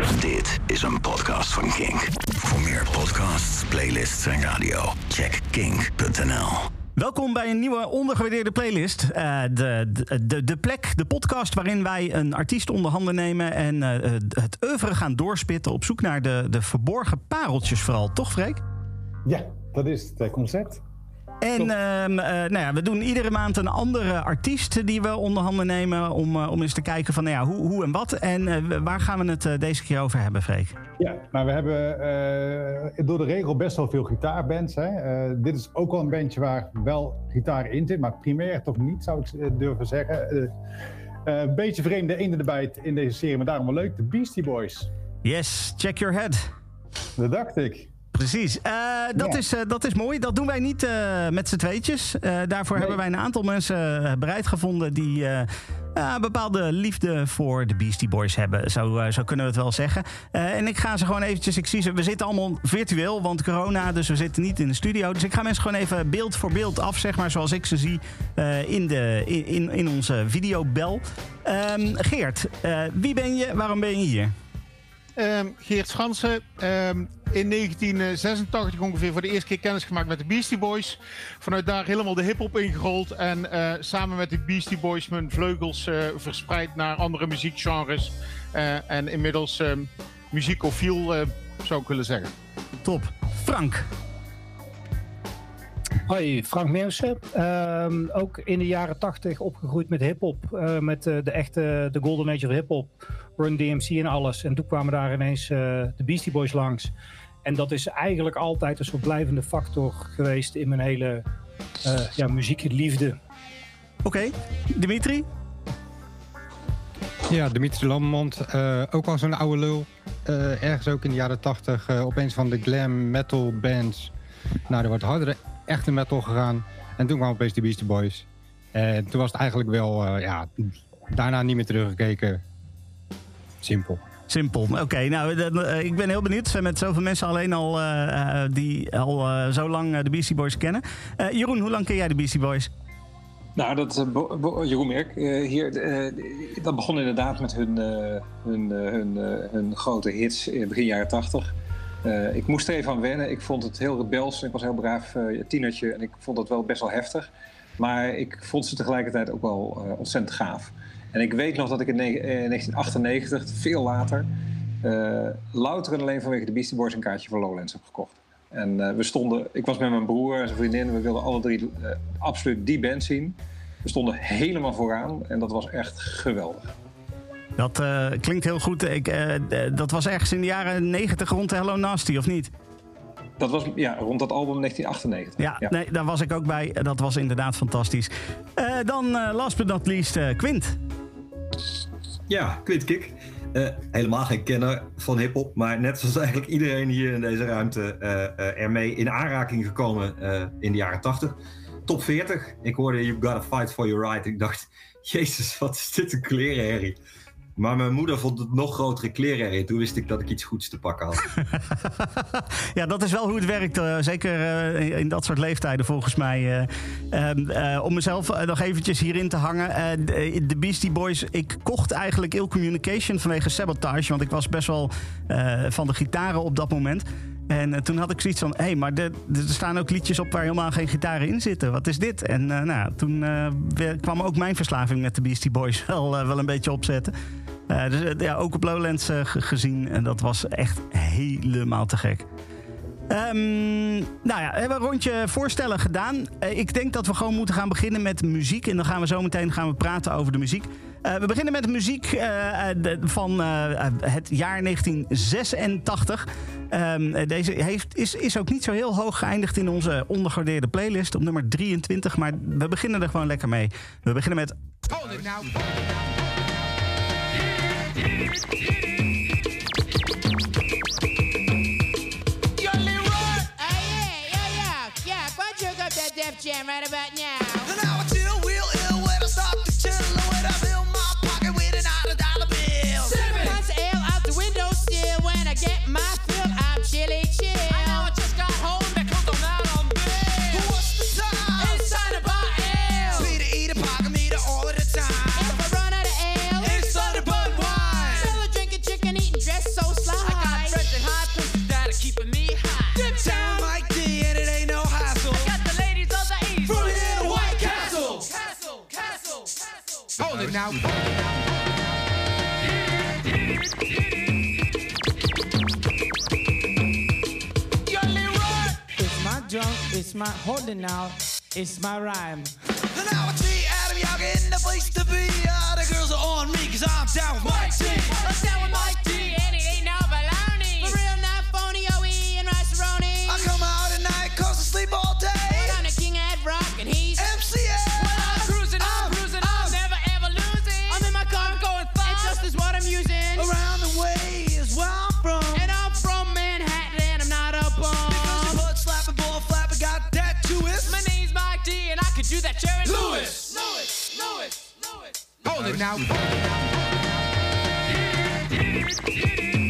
Dit is een podcast van Kink. Voor meer podcasts, playlists en radio, check kink.nl. Welkom bij een nieuwe ondergewaardeerde playlist. Uh, de, de, de plek, de podcast waarin wij een artiest onder handen nemen en uh, het oeuvre gaan doorspitten op zoek naar de, de verborgen pareltjes vooral. Toch, Freek? Ja, dat is het concept. En uh, nou ja, we doen iedere maand een andere artiest die we onder handen nemen. Om, uh, om eens te kijken van nou ja, hoe, hoe en wat. En uh, waar gaan we het deze keer over hebben, Freek? Ja, nou we hebben door de regel best wel veel gitaarbands. Hè. dit is ook wel een bandje waar wel gitaar in zit, maar primair toch niet, zou ik durven zeggen. een beetje vreemde ene erbij in deze serie, maar daarom wel leuk. De Beastie Boys. Yes, check your head. Dat dacht ik. Precies. Uh, dat, is, uh, dat is mooi. Dat doen wij niet uh, met z'n tweetjes. daarvoor nee. hebben wij een aantal mensen bereid gevonden die een bepaalde liefde voor de Beastie Boys hebben. Zo, zo kunnen we het wel zeggen. en ik ga ze gewoon eventjes, ik zie ze, we zitten allemaal virtueel, want corona, dus we zitten niet in de studio. Dus ik ga mensen gewoon even beeld voor beeld af, zeg maar, zoals ik ze zie in, de, in, in onze videobel. Um, Geert, wie ben je, waarom ben je hier? Um, Geert Schansen, um, in 1986 ongeveer voor de eerste keer kennis gemaakt met de Beastie Boys. Vanuit daar helemaal de hip-hop ingerold. En uh, samen met de Beastie Boys mijn vleugels uh, verspreid naar andere muziekgenres. Uh, en inmiddels um, muziekofiel zou ik willen zeggen. Top. Frank. Hoi, Frank Meersen. Um, ook in de jaren 80 opgegroeid met hip-hop. Uh, met uh, de echte de Golden Age of hip-hop. Run DMC en alles. En toen kwamen daar ineens uh, de Beastie Boys langs. En dat is eigenlijk altijd een soort blijvende factor geweest in mijn hele ja, muziekliefde. Oké, okay. Dimitri? Ja, Dimitri Lammermond. ook al zo'n oude lul. ergens ook in de jaren 80 opeens van de glam metal bands. Nou, er wordt hardere echte metal gegaan. En toen kwam opeens de Beastie Boys. En toen was het eigenlijk wel, uh, ja, daarna niet meer teruggekeken. Simpel. Simpel. Oké, okay, nou, uh, ik ben heel benieuwd. Zijn met zoveel mensen alleen al uh, die al zo lang de Beastie Boys kennen. Jeroen, hoe lang ken jij de Beastie Boys? Nou, dat, Jeroen Merk, hier, dat begon inderdaad met hun, hun, hun, hun grote hits in begin jaren tachtig. Uh, ik moest er even aan wennen. Ik vond het heel rebels. Ik was heel braaf uh, tienertje en ik vond dat wel best wel heftig. Maar ik vond ze tegelijkertijd ook wel uh, ontzettend gaaf. En ik weet nog dat ik in 1998, veel later, louter en alleen vanwege de Beastie Boys een kaartje voor Lowlands heb gekocht. En we stonden, ik was met mijn broer en zijn vriendin, we wilden alle drie absoluut die band zien. We stonden helemaal vooraan en dat was echt geweldig. Dat uh, klinkt heel goed. Ik, uh, dat was ergens in de jaren 90 rond Hello Nasty, of niet? Dat was ja, rond dat album 1998. Ja, ja, Nee, daar was ik ook bij. Dat was inderdaad fantastisch. Uh, dan last but not least, Quint. Ja, Quint Kik. helemaal geen kenner van hip-hop, maar net zoals eigenlijk iedereen hier in deze ruimte ermee in aanraking gekomen in de jaren 80. Top 40. Ik hoorde You Gotta Fight for Your Right. Ik dacht, Jezus, wat is dit een klerenherrie. Maar mijn moeder vond het nog grotere kleren erin. Toen wist ik dat ik iets goeds te pakken had. ja, dat is wel hoe het werkt. Uh, zeker uh, in dat soort leeftijden volgens mij. Uh, om mezelf nog eventjes hierin te hangen. de Beastie Boys. Ik kocht eigenlijk Ill Communication vanwege Sabotage. Want ik was best wel van de gitaren op dat moment. En toen had ik zoiets van, hé, hey, maar er staan ook liedjes op waar helemaal geen gitaren in zitten. Wat is dit? En nou, toen kwam ook mijn verslaving met de Beastie Boys wel, wel een beetje opzetten. Uh, dus uh, ja, ook op Lowlands uh, gezien. En dat was echt helemaal te gek. Um, nou ja, we hebben een rondje voorstellen gedaan. ik denk dat we gewoon moeten gaan beginnen met muziek. En dan gaan we zo meteen gaan we praten over de muziek. we beginnen met muziek van het jaar 1986. Um, deze heeft, is, is ook niet zo heel hoog geëindigd in onze ondergewaardeerde playlist op nummer 23. Maar we beginnen er gewoon lekker mee. We beginnen met. Oh, Jam right about now. Now. It's my drum, it's my holding now, it's my rhyme. And now I see Adam Young in the place to be. All the girls are on me, cause I'm down with Mike T. I'm down with Mike Hold it now. Yo,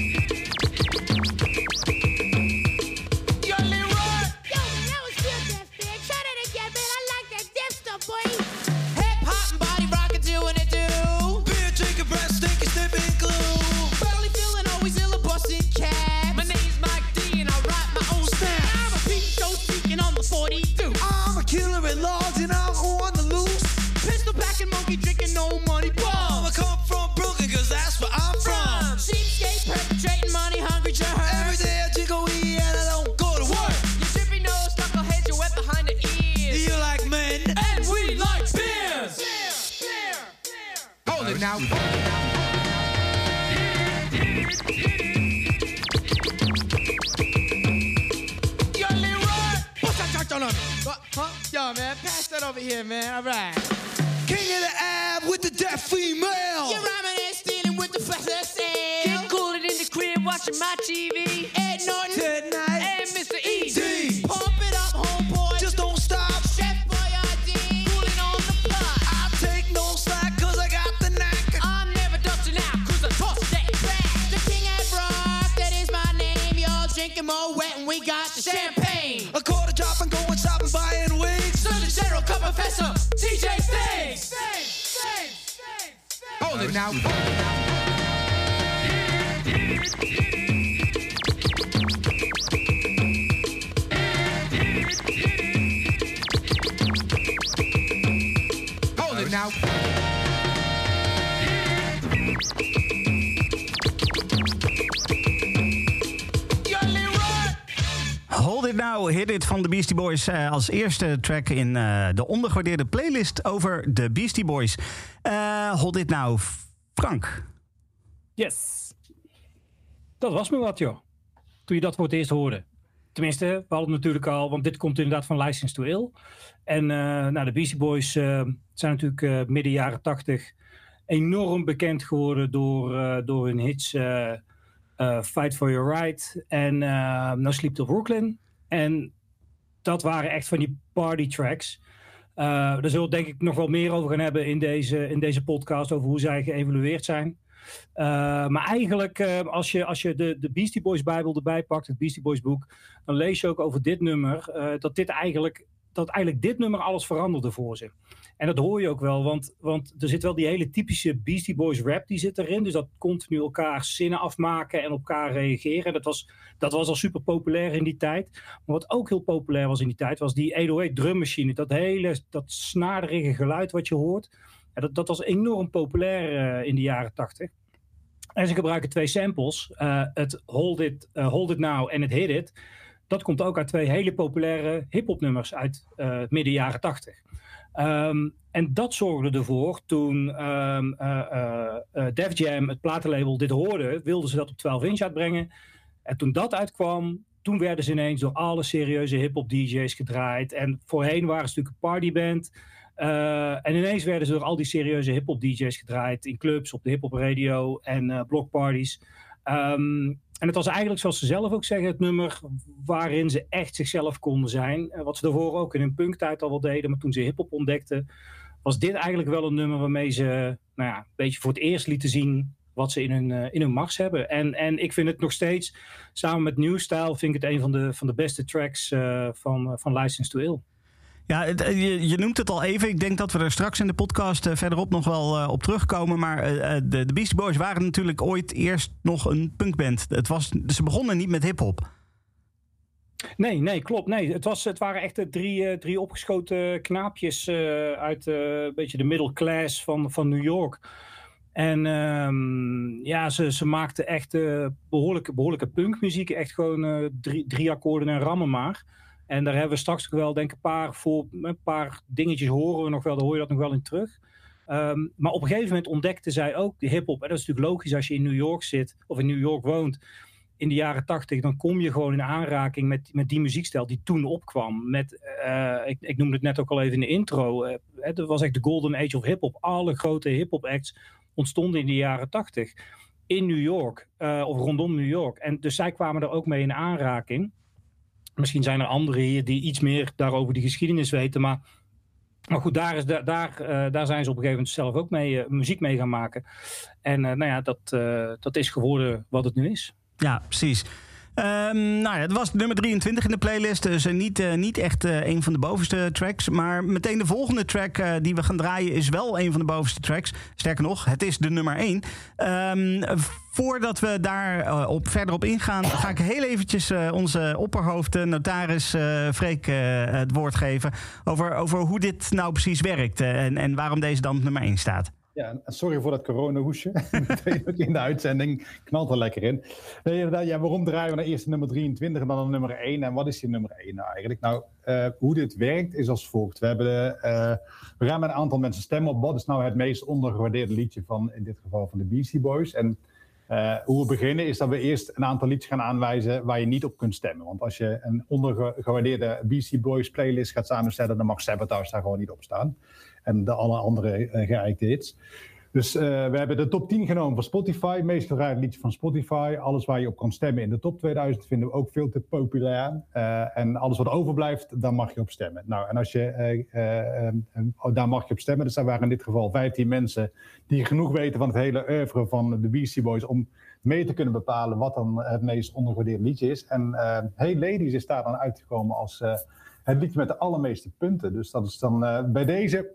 Boys eh, als eerste track in eh, de ondergewaardeerde playlist over de Beastie Boys. Eh, Hold It Now, Frank. Yes. Dat was me wat, joh. Toen je dat voor het eerst hoorde. Tenminste, we hadden het natuurlijk al, want dit komt inderdaad van License to Ill. En nou, de Beastie Boys zijn natuurlijk midden jaren tachtig enorm bekend geworden door, door hun hits Fight for Your Right en No Sleep Till Brooklyn. En dat waren echt van die party tracks. Eh daar zullen we denk ik nog wel meer over gaan hebben in deze, in deze podcast, over hoe zij geëvalueerd zijn. Uh, maar eigenlijk, uh, als je, als je de, de Beastie Boys Bijbel erbij pakt, het Beastie Boys boek, dan lees je ook over dit nummer, dat dit eigenlijk, dat eigenlijk dit nummer alles veranderde voor ze. En dat hoor je ook wel, want, want er zit wel die hele typische Beastie Boys rap die zit erin. Dus dat continu elkaar zinnen afmaken en op elkaar reageren. Dat was, dat was al super populair in die tijd. Maar wat ook heel populair was in die tijd, was die 808 drummachine. Dat hele, dat snaderige geluid wat je hoort. Dat, dat was enorm populair uh, in de jaren 80. En ze gebruiken twee samples. Uh, het Hold It, uh, Hold It Now en het Hit It. Dat komt ook uit twee hele populaire hip-hop nummers uit midden jaren 80. Um, en dat zorgde ervoor toen um, Def Jam, het platenlabel, dit hoorde, wilden ze dat op 12 inch uitbrengen. En toen dat uitkwam, toen werden ze ineens door alle serieuze hip-hop DJ's gedraaid. En voorheen waren ze natuurlijk een partyband. En ineens werden ze door al die serieuze hip-hop DJ's gedraaid in clubs, op de hip-hop radio en uh, blockparties. Um, en het was eigenlijk, zoals ze zelf ook zeggen, het nummer waarin ze echt zichzelf konden zijn. Wat ze daarvoor ook in hun punktijd al wel deden, maar toen ze hip-hop ontdekten, was dit eigenlijk wel een nummer waarmee ze nou ja, een beetje voor het eerst lieten zien wat ze in hun, uh, in hun mars hebben. En, en ik vind het nog steeds, samen met New Style, vind ik het een van de, van de beste tracks uh, van, van License to Ill. Ja, je, je, noemt het al even. Ik denk dat we er straks in de podcast uh, verderop nog wel uh, op terugkomen. Maar de, de Beastie Boys waren natuurlijk ooit eerst nog een punkband. Het was, ze begonnen niet met hip-hop. Nee, nee, klopt. Nee, het, was, het waren echt drie, eh, drie opgeschoten knaapjes eh, uit eh, een beetje de middle class van, van New York. En ehm, ja, ze, ze maakten echt eh, behoorlijke, behoorlijke punkmuziek. Echt gewoon eh, drie, drie akkoorden en rammen maar. En daar hebben we straks ook wel, denk ik, een paar, voor, een paar dingetjes horen we nog wel. Daar hoor je dat nog wel in terug. Ehm, maar op een gegeven moment ontdekten zij ook de hip-hop. En dat is natuurlijk logisch als je in New York zit of in New York woont in de jaren tachtig, dan kom je gewoon in aanraking met, met die muziekstijl die toen opkwam. Met, eh, ik, ik noemde het net ook al even in de intro. eh, het was echt de golden age of hip-hop. Alle grote hip-hop acts ontstonden in de jaren tachtig in New York eh, of rondom New York. En dus zij kwamen er ook mee in aanraking. Misschien zijn er anderen hier die iets meer daarover die geschiedenis weten, maar. Maar goed, daar, is, daar, daar, eh, daar zijn ze op een gegeven moment zelf ook mee, eh, muziek mee gaan maken. En eh, nou ja, dat, dat is geworden wat het nu is. Ja, precies. Ehm, nou ja, het was nummer 23 in de playlist. Dus eh, niet, eh, niet echt eh, een van de bovenste tracks. Maar meteen de volgende track die we gaan draaien is wel een van de bovenste tracks. Sterker nog, het is de nummer 1. Ehm, voordat we daar op, verder op ingaan, ga ik heel eventjes onze opperhoofd, notaris Freek, het woord geven. Over, over hoe dit nou precies werkt en, en waarom deze dan op nummer 1 staat. Ja, sorry voor dat coronahoesje. In de uitzending knalt er lekker in. Nee, ja, waarom draaien we naar eerst de nummer 23 en dan nummer 1? En wat is die nummer 1 nou eigenlijk? Nou, eh, hoe dit werkt is als volgt. We, hebben, we gaan met een aantal mensen stemmen op wat is nou het meest ondergewaardeerde liedje van, in dit geval van de Beastie Boys. En eh, hoe we beginnen is dat we eerst een aantal liedjes gaan aanwijzen waar je niet op kunt stemmen. Want als je een ondergewaardeerde Beastie Boys playlist gaat samenstellen, dan mag Sabotage daar gewoon niet op staan. En de alle andere uh, geëikte hits. Dus uh, we hebben de top 10 genomen van Spotify. Meest gedraaide liedje van Spotify. Alles waar je op kan stemmen in de top 2000 vinden we ook veel te populair. Uh, en alles wat overblijft, daar mag je op stemmen. Nou, en als je, uh, daar mag je op stemmen. Dus daar waren in dit geval 15 mensen die genoeg weten van het hele oeuvre van de Beastie Boys om mee te kunnen bepalen wat dan het meest ondergewaardeerde liedje is. En Hey Ladies is daar dan uitgekomen als het liedje met de allermeeste punten. Dus dat is dan uh, bij deze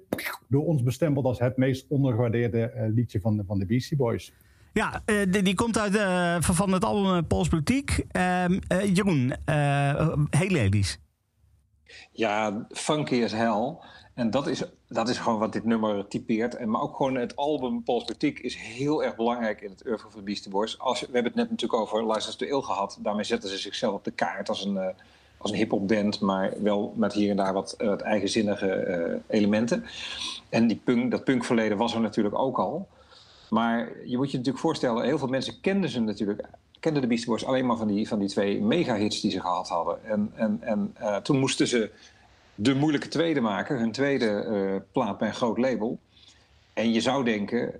door ons bestempeld als het meest ondergewaardeerde uh, liedje van de, van de Beastie Boys. Ja, uh, die, die, komt uit van het album Pauls Boutique. Ehm, Jeroen, Hey Ladies. Ja, funky as hell. En dat is, dat is gewoon wat dit nummer typeert. En, maar ook gewoon het album Pauls Boutique is heel erg belangrijk in het oeuvre van de Beastie Boys. Als, we hebben het net natuurlijk over License to Ill gehad. Daarmee zetten ze zichzelf op de kaart als een als een hip-hop band, maar wel met hier en daar wat, wat eigenzinnige uh, elementen. En die punk, dat punkverleden was er natuurlijk ook al. Maar je moet je natuurlijk voorstellen, heel veel mensen kenden ze natuurlijk, kenden de Beastie Boys alleen maar van die, van die twee mega-hits die ze gehad hadden. En, en, en uh, toen moesten ze de moeilijke tweede maken, hun tweede plaat bij een groot label. En je zou denken,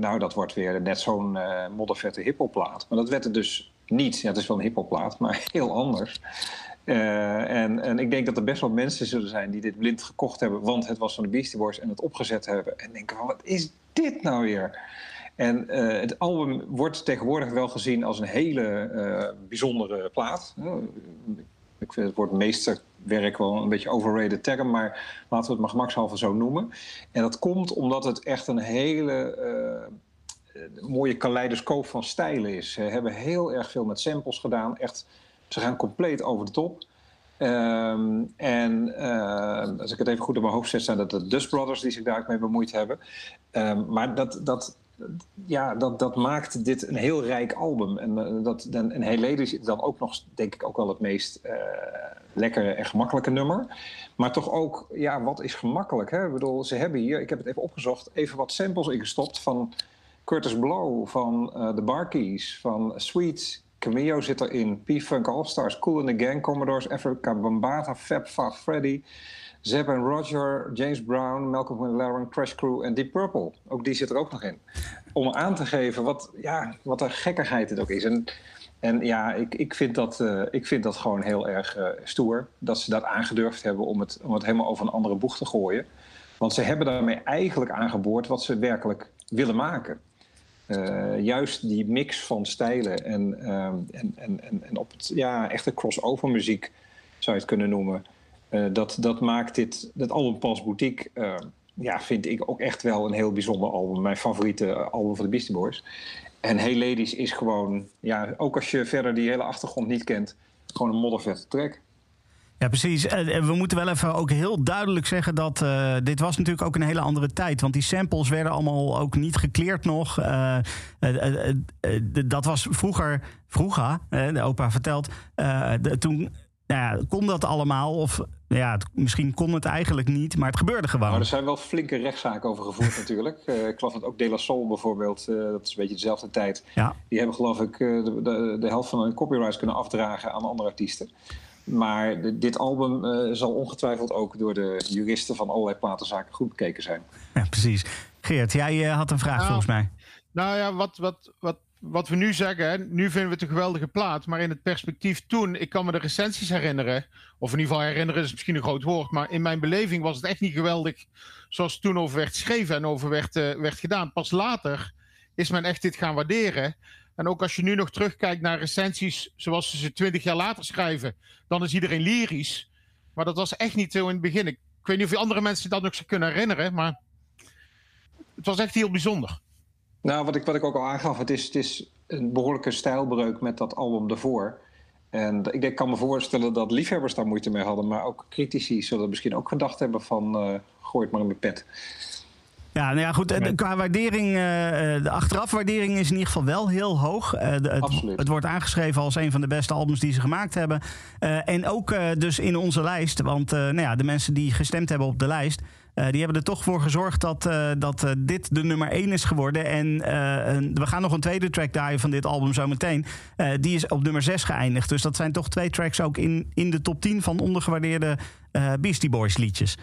nou dat wordt weer net zo'n moddervette hip-hop plaat. Maar dat werd het dus niet. Ja, het is wel een hip-hop plaat, maar heel anders. Uh, en, en ik denk dat er best wel mensen zullen zijn die dit blind gekocht hebben, want het was van de Beastie Boys en het opgezet hebben. En denken wat is dit nou weer? En uh, het album wordt tegenwoordig wel gezien als een hele uh, bijzondere plaat. ik vind het woord meesterwerk wel een beetje overrated term, maar laten we het maar gemakshalve zo noemen. En dat komt omdat het echt een hele mooie kaleidoscoop van stijlen is. Ze hebben heel erg veel met samples gedaan, echt ze gaan compleet over de top. Um, en uh, als ik het even goed in mijn hoofd zet, zijn dat de Dust Brothers die zich daarmee bemoeid hebben. Um, maar dat, dat, ja, dat, dat maakt dit een heel rijk album. En, uh, dat, en, en Hey Ladies is dan ook nog, denk ik, ook wel het meest uh, lekkere en gemakkelijke nummer. Maar toch ook, ja, wat is gemakkelijk? Hè? Ik bedoel, ze hebben hier, ik heb het even opgezocht, even wat samples ingestopt van Curtis Blow, van The Barkeys, van Sweet. Cameo zit erin. P-Funk All-Stars, Cool in the Gang, Commodores, Africa Bambata, Fab Fab Freddy, Zeb en Roger, James Brown, Malcolm McLaren, Crash Crew en Deep Purple. Ook die zit er ook nog in. Om aan te geven wat, ja, wat een gekkigheid het ook is. En, en ja, ik, ik, vind dat, uh, ik vind dat gewoon heel erg uh, stoer. Dat ze dat aangedurfd hebben om het, om het helemaal over een andere boeg te gooien. Want ze hebben daarmee eigenlijk aangeboord wat ze werkelijk willen maken. Uh, juist die mix van stijlen en, uh, en, en, en, op het ja, echte crossover muziek zou je het kunnen noemen. Uh, dat, dat maakt dit, dat album Pas Boutique, ja, vind ik ook echt wel een heel bijzonder album. Mijn favoriete album van de Beastie Boys. En Hey Ladies is gewoon, ja, ook als je verder die hele achtergrond niet kent, gewoon een moddervette track. Ja, precies. Eh, We moeten wel even ook heel duidelijk zeggen dat eh, dit was natuurlijk ook een hele andere tijd. Want die samples werden allemaal ook niet gekleerd nog. Eh, eh, dat was vroeger, vroeger, de opa vertelt, de- toen nou ja, kon dat allemaal. Of ja, het- misschien kon het eigenlijk niet, maar het gebeurde gewoon. Maar er zijn wel flinke rechtszaken over gevoerd natuurlijk. Eh, ik geloof dat ook De La Soul bijvoorbeeld, dat is een beetje dezelfde tijd. Ja. Die hebben geloof ik de, de, de helft van hun copyrights kunnen afdragen aan andere artiesten. Maar de- dit album eh, zal ongetwijfeld ook door de juristen van allerlei platenzaken goed bekeken zijn. Ja, precies. Geert, jij eh, had een vraag Nou, volgens mij. Nou ja, wat, wat, wat, wat we nu zeggen, hè, nu vinden we het een geweldige plaat. Maar in het perspectief toen, ik kan me de recensies herinneren. Of in ieder geval herinneren is misschien een groot woord. Maar in mijn beleving was het echt niet geweldig zoals toen over werd geschreven en over werd, eh, werd gedaan. Pas later is men echt dit gaan waarderen. En ook als je nu nog terugkijkt naar recensies zoals ze ze twintig jaar later schrijven, dan is iedereen lyrisch. Maar dat was echt niet zo in het begin. Ik, weet niet of je andere mensen dat nog zich kunnen herinneren, maar het was echt heel bijzonder. Nou, wat ik, wat ik ook al aangaf, het is, het is een behoorlijke stijlbreuk met dat album daarvoor. En ik denk, kan me voorstellen dat liefhebbers daar moeite mee hadden. Maar ook critici zullen misschien ook gedacht hebben van... eh gooi het maar in mijn pet. Ja, nou ja, goed. de- Qua waardering, eh, eh, de achterafwaardering is in ieder geval wel heel hoog. Eh, de- het, het wordt aangeschreven als een van de beste albums die ze gemaakt hebben. En ook dus in onze lijst. Want nou ja, de mensen die gestemd hebben op de lijst. die hebben er toch voor gezorgd dat, dat dit de nummer 1 is geworden. En een- we gaan nog een tweede track draaien van dit album zometeen. Die is op nummer 6 geëindigd. Dus dat zijn toch twee tracks ook in, in de top 10 van ondergewaardeerde Beastie Boys liedjes.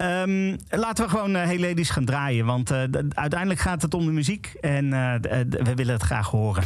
Ehm, laten we gewoon eh, Hey Ladies gaan draaien. Want eh, uiteindelijk gaat het om de muziek. En eh, we willen het graag horen.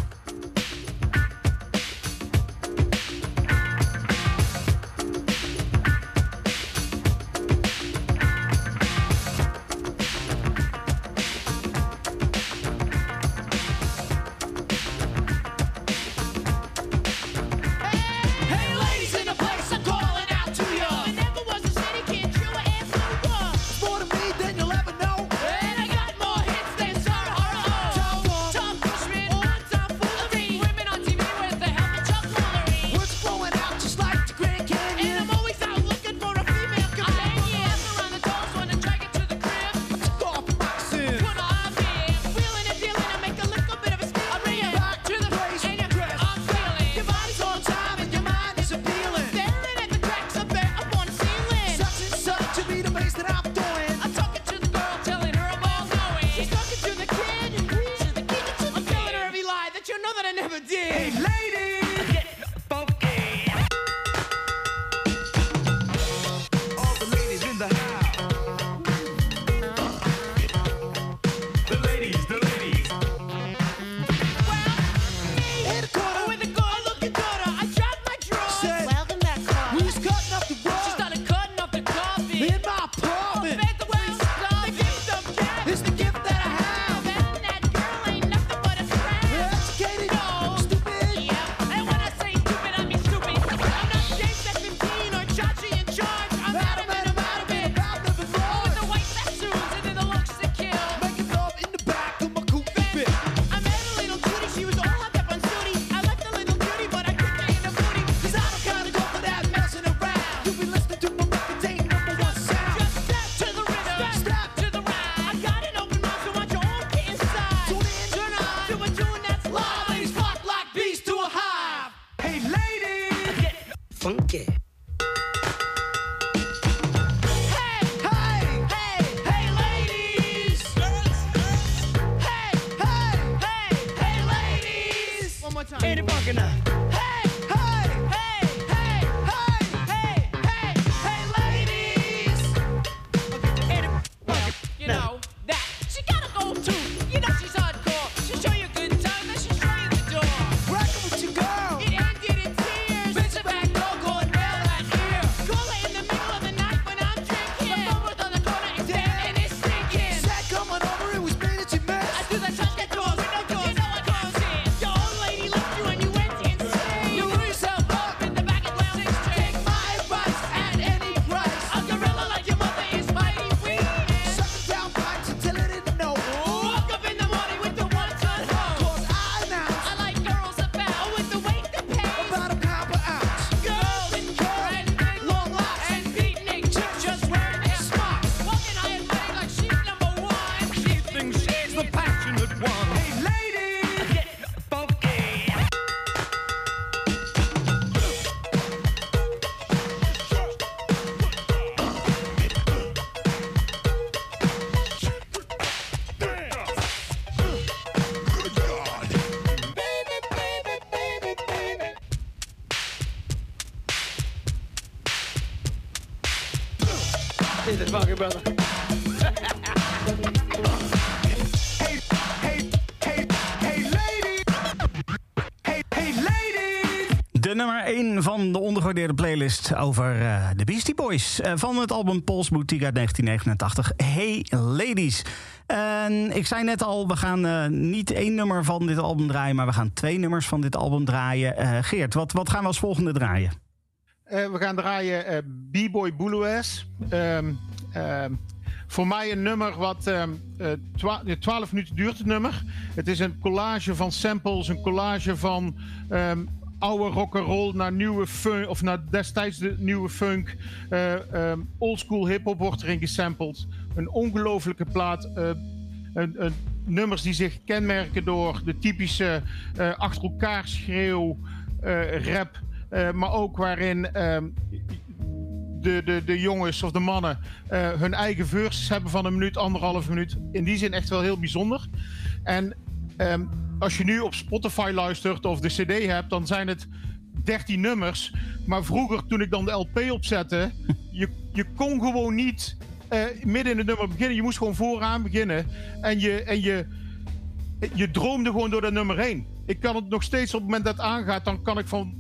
Brother. Hey, hey, hey, hey, ladies. Hey, hey, ladies. De nummer 1 van de ondergewaardeerde playlist over eh, de Beastie Boys. eh, van het album Paul's Boutique uit 1989. Hey Ladies. En ik zei net al, we gaan eh, niet één nummer van dit album draaien... maar we gaan twee nummers van dit album draaien. Eh, Geert, wat, wat gaan we als volgende draaien? Eh, we gaan draaien eh, B-Boy Bouloues. Ehm, voor mij een nummer wat ehm, eh, 12 minuten duurt, het nummer. Het is een collage van samples, een collage van ehm, oude rock'n'roll naar nieuwe funk, of naar destijds de nieuwe funk. Eh, ehm, oldschool hip-hop wordt erin gesampled. Een ongelofelijke plaat. eh, een, een, nummers die zich kenmerken door de typische eh, achter elkaar schreeuw, eh, rap. eh, maar ook waarin ehm, de, de, de jongens of de mannen eh, hun eigen verses hebben van een minuut, anderhalf minuut. In die zin echt wel heel bijzonder. En ehm, als je nu op Spotify luistert of de CD hebt, dan zijn het 13 nummers. Maar vroeger, toen ik dan de LP opzette, je, je kon gewoon niet eh, midden in het nummer beginnen. Je moest gewoon vooraan beginnen. En je, en je, je droomde gewoon door dat nummer heen. Ik kan het nog steeds op het moment dat het aangaat, dan kan ik van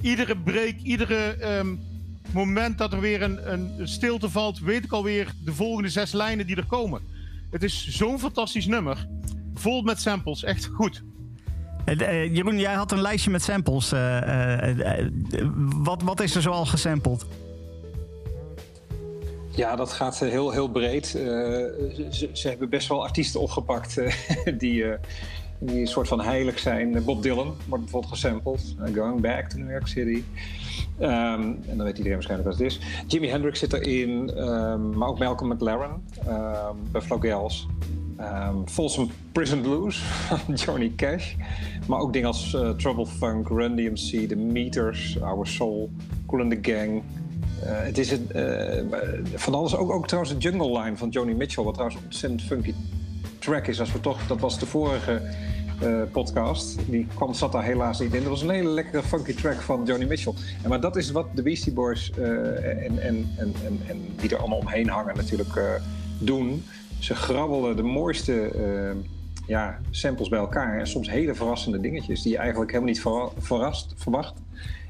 iedere break, iedere ehm, moment dat er weer een, een stilte valt, weet ik alweer de volgende zes lijnen die er komen. Het is zo'n fantastisch nummer. Vol met samples, echt goed. Eh, eh, Jeroen, jij had een lijstje met samples. eh, wat, wat is er zoal gesampled? Ja, dat gaat heel, heel breed. Eh, ze, ze hebben best wel artiesten opgepakt eh, die, eh, die een soort van heilig zijn. Bob Dylan wordt bijvoorbeeld gesampled. Going Back to New York City. Ehm, en dan weet iedereen waarschijnlijk wat het is. Jimi Hendrix zit erin, ehm, maar ook Malcolm McLaren, ehm Buffalo Gals. Um, Folsom Prison Blues van Johnny Cash. Maar ook dingen als eh, Trouble Funk, Run DMC, The Meters, Our Soul, Cool and the Gang. Eh, het is een, eh, van alles, ook, ook trouwens de Jungle Line van Joni Mitchell, wat trouwens een ontzettend funky track is. Als we toch, dat was de vorige eh, podcast. Die kwam, zat daar helaas niet in. Dat was een hele lekkere funky track van Joni Mitchell. En maar dat is wat de Beastie Boys eh, en, en, en, en, die er allemaal omheen hangen natuurlijk eh, doen. Ze grabbelen de mooiste ja, samples bij elkaar. En soms hele verrassende dingetjes die je eigenlijk helemaal niet verra- verrast, verwacht.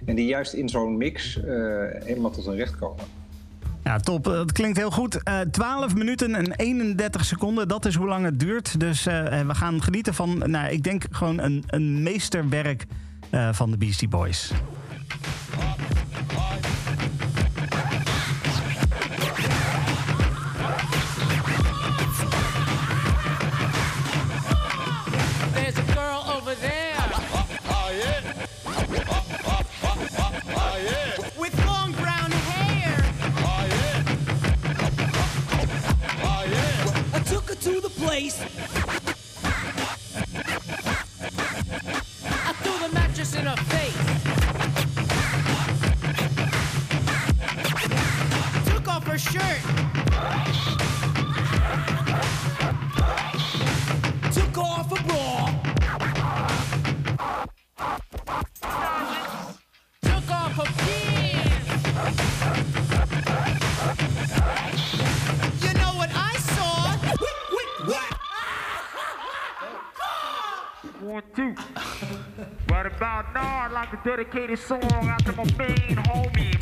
En die juist in zo'n mix helemaal tot hun recht komen. Ja, top. Eh, Het klinkt heel goed. Eh 12 minuten en 31 seconden, dat is hoe lang het duurt. Dus eh, we gaan genieten van, nou, ik denk gewoon een, een meesterwerk eh, van de Beastie Boys. I'd like to dedicate a song out to my main homie,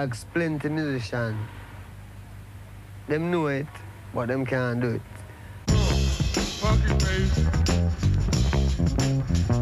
dogs, plenty musician. Them know it, but them can't do it. Oh,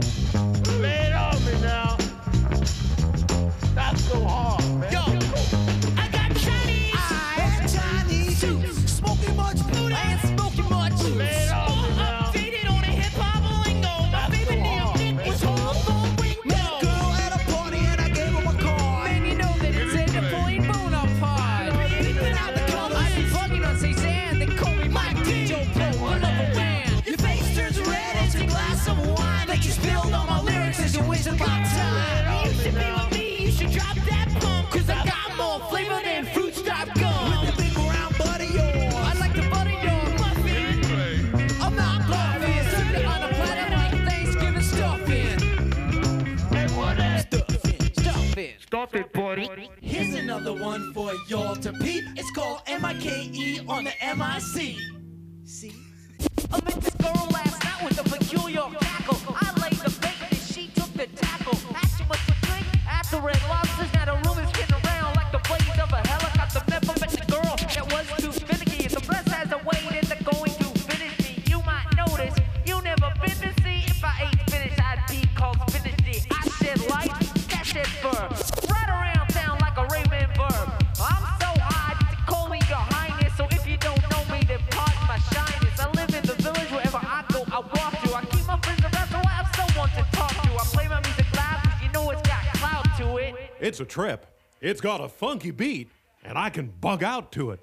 trip. It's got a funky beat, and I can bug out to it.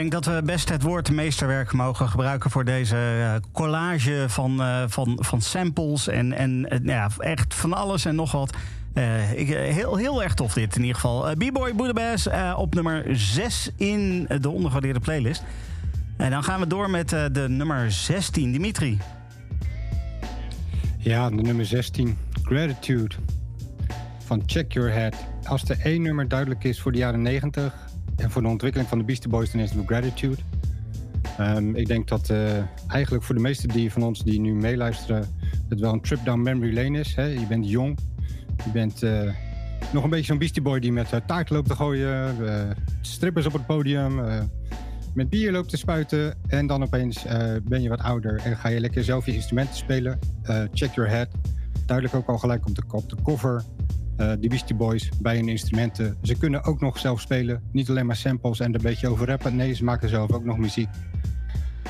Ik denk dat we best het woord meesterwerk mogen gebruiken voor deze eh, collage van, eh, van, van samples en, en eh, nou ja, echt van alles en nog wat. Ik, heel, heel erg tof dit in ieder geval. B-Boy Budapest op nummer 6 in de ondergewaardeerde playlist. En dan gaan we door met de nummer 16, Dimitri. Ja, de nummer 16, Gratitude van Check Your Head. Als er één nummer duidelijk is voor de jaren 90, en voor de ontwikkeling van de Beastie Boys, dan is het Gratitude. Ehm, ik denk dat eh, eigenlijk voor de meesten die van ons die nu meeluisteren, het wel een trip down memory lane is. Hè? Je bent jong, je bent eh, nog een beetje zo'n Beastie Boy die met uh, taart loopt te gooien, eh, strippers op het podium, eh, met bier loopt te spuiten. En dan opeens eh, ben je wat ouder en ga je lekker zelf je instrumenten spelen. Eh, check Your Head. Duidelijk ook al gelijk op de, op de cover. Eh de Beastie Boys bij hun instrumenten. Ze kunnen ook nog zelf spelen. Niet alleen maar samples en een beetje over rappen. Nee, ze maken zelf ook nog muziek.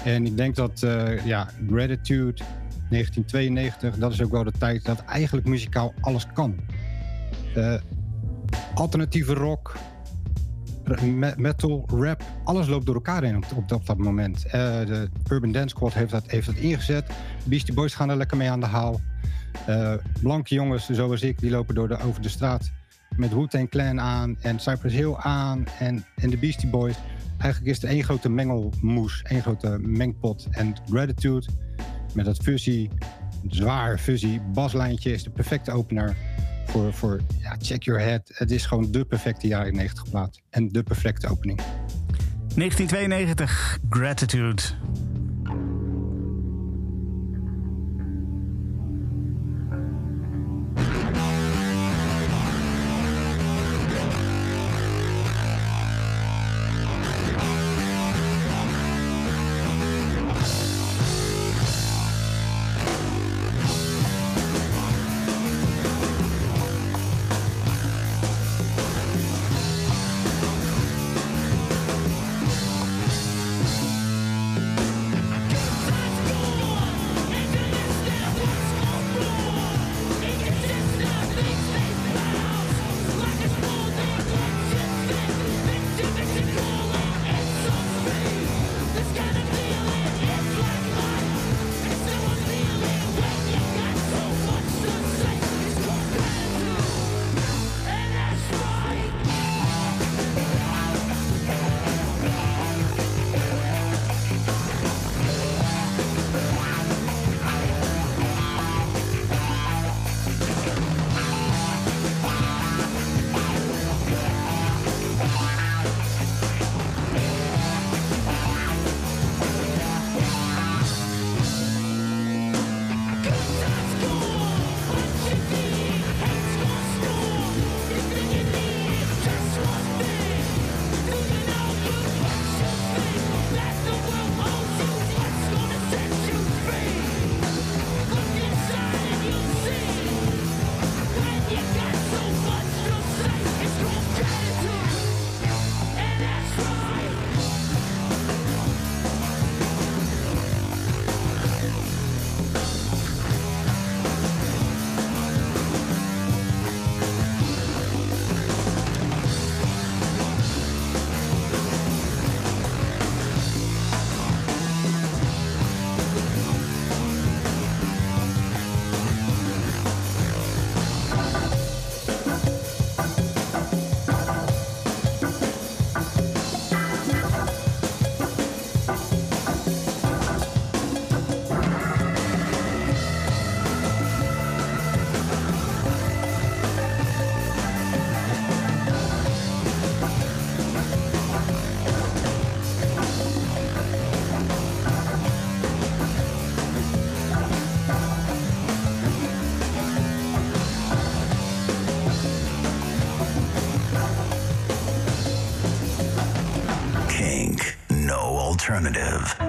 En ik denk dat, eh, ja, Gratitude 1992, dat is ook wel de tijd dat eigenlijk muzikaal alles kan. Eh, alternatieve rock, metal, rap, alles loopt door elkaar heen op, op dat moment. Eh, de Urban Dance Squad heeft dat, heeft dat ingezet. Beastie Boys gaan er lekker mee aan de haal. Eh, blanke jongens zoals ik, die lopen door de, over de straat met Wu-Tang Clan aan en Cypress Hill aan en, en de Beastie Boys. Eigenlijk is het één grote mengelmoes, één grote mengpot. En Gratitude met dat fuzzy, zwaar fuzzy baslijntje is de perfecte opener voor, voor ja, Check Your Head. Het is gewoon de perfecte jaren 90 plaat en de perfecte opening. 1992, Gratitude. Alternative.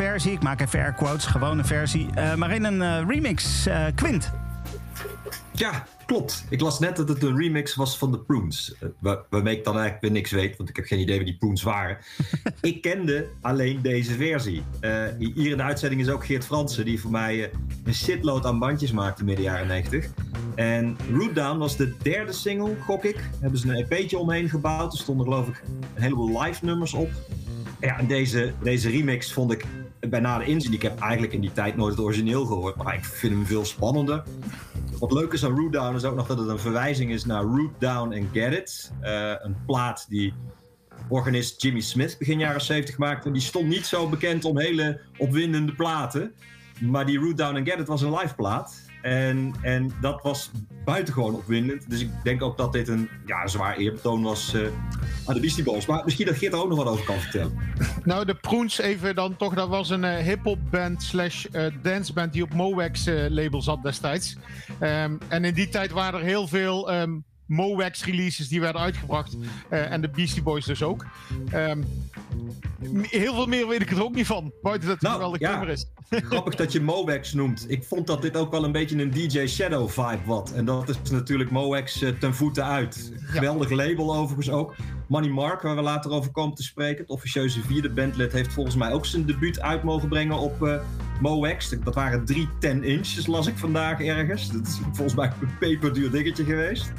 Versie. Ik maak even air quotes, gewone versie. eh, maar in een eh, remix. eh, Quint. Ja, klopt. Ik las net dat het een remix was van de Prunes. Waar- Waarmee ik dan eigenlijk weer niks weet, want ik heb geen idee wie die Prunes waren. ik kende alleen deze versie. Hier in de uitzending is ook Geert Fransen, die voor mij een shitload aan bandjes maakte midden jaren 90. En Root Down was de derde single, gok ik. Daar hebben ze een EP'tje omheen gebouwd. Er stonden geloof ik een heleboel live nummers op. Ja, en deze, deze remix vond ik bij nader inzien. Ik heb eigenlijk in die tijd nooit het origineel gehoord, maar ik vind hem veel spannender. Wat leuk is aan Root Down is ook nog dat het een verwijzing is naar Root Down and Get It. Eh, een plaat die organist Jimmy Smith begin jaren 70 maakte. En die stond niet zo bekend om hele opwindende platen. Maar die Root Down and Get It was een live plaat. En, en dat was buitengewoon opwindend. Dus ik denk ook dat dit een ja, zwaar eerbetoon was eh, aan de Beastie Boys. Maar misschien dat Geert er ook nog wat over kan vertellen. Nou, de Proens even dan toch. Dat was een eh, hip-hop band slash eh, danceband die op Mowax label zat destijds. Ehm, en in die tijd waren er heel veel ehm Mowax releases die werden uitgebracht. En de Beastie Boys dus ook. Ehm, m- heel veel meer weet ik er ook niet van. Buiten dat het een geweldig Nou, ja. is. Grappig dat je Mowax noemt. Ik vond dat dit ook wel een beetje een DJ Shadow vibe wat. En dat is natuurlijk Mowax eh, ten voeten uit. Geweldig label overigens ook. Money Mark, waar we later over komen te spreken. Het officieuze vierde bandlid heeft volgens mij ook zijn debuut uit mogen brengen op Mowax. Dat waren drie 10 inches, las ik vandaag ergens. Dat is volgens mij een peperduur dingetje geweest.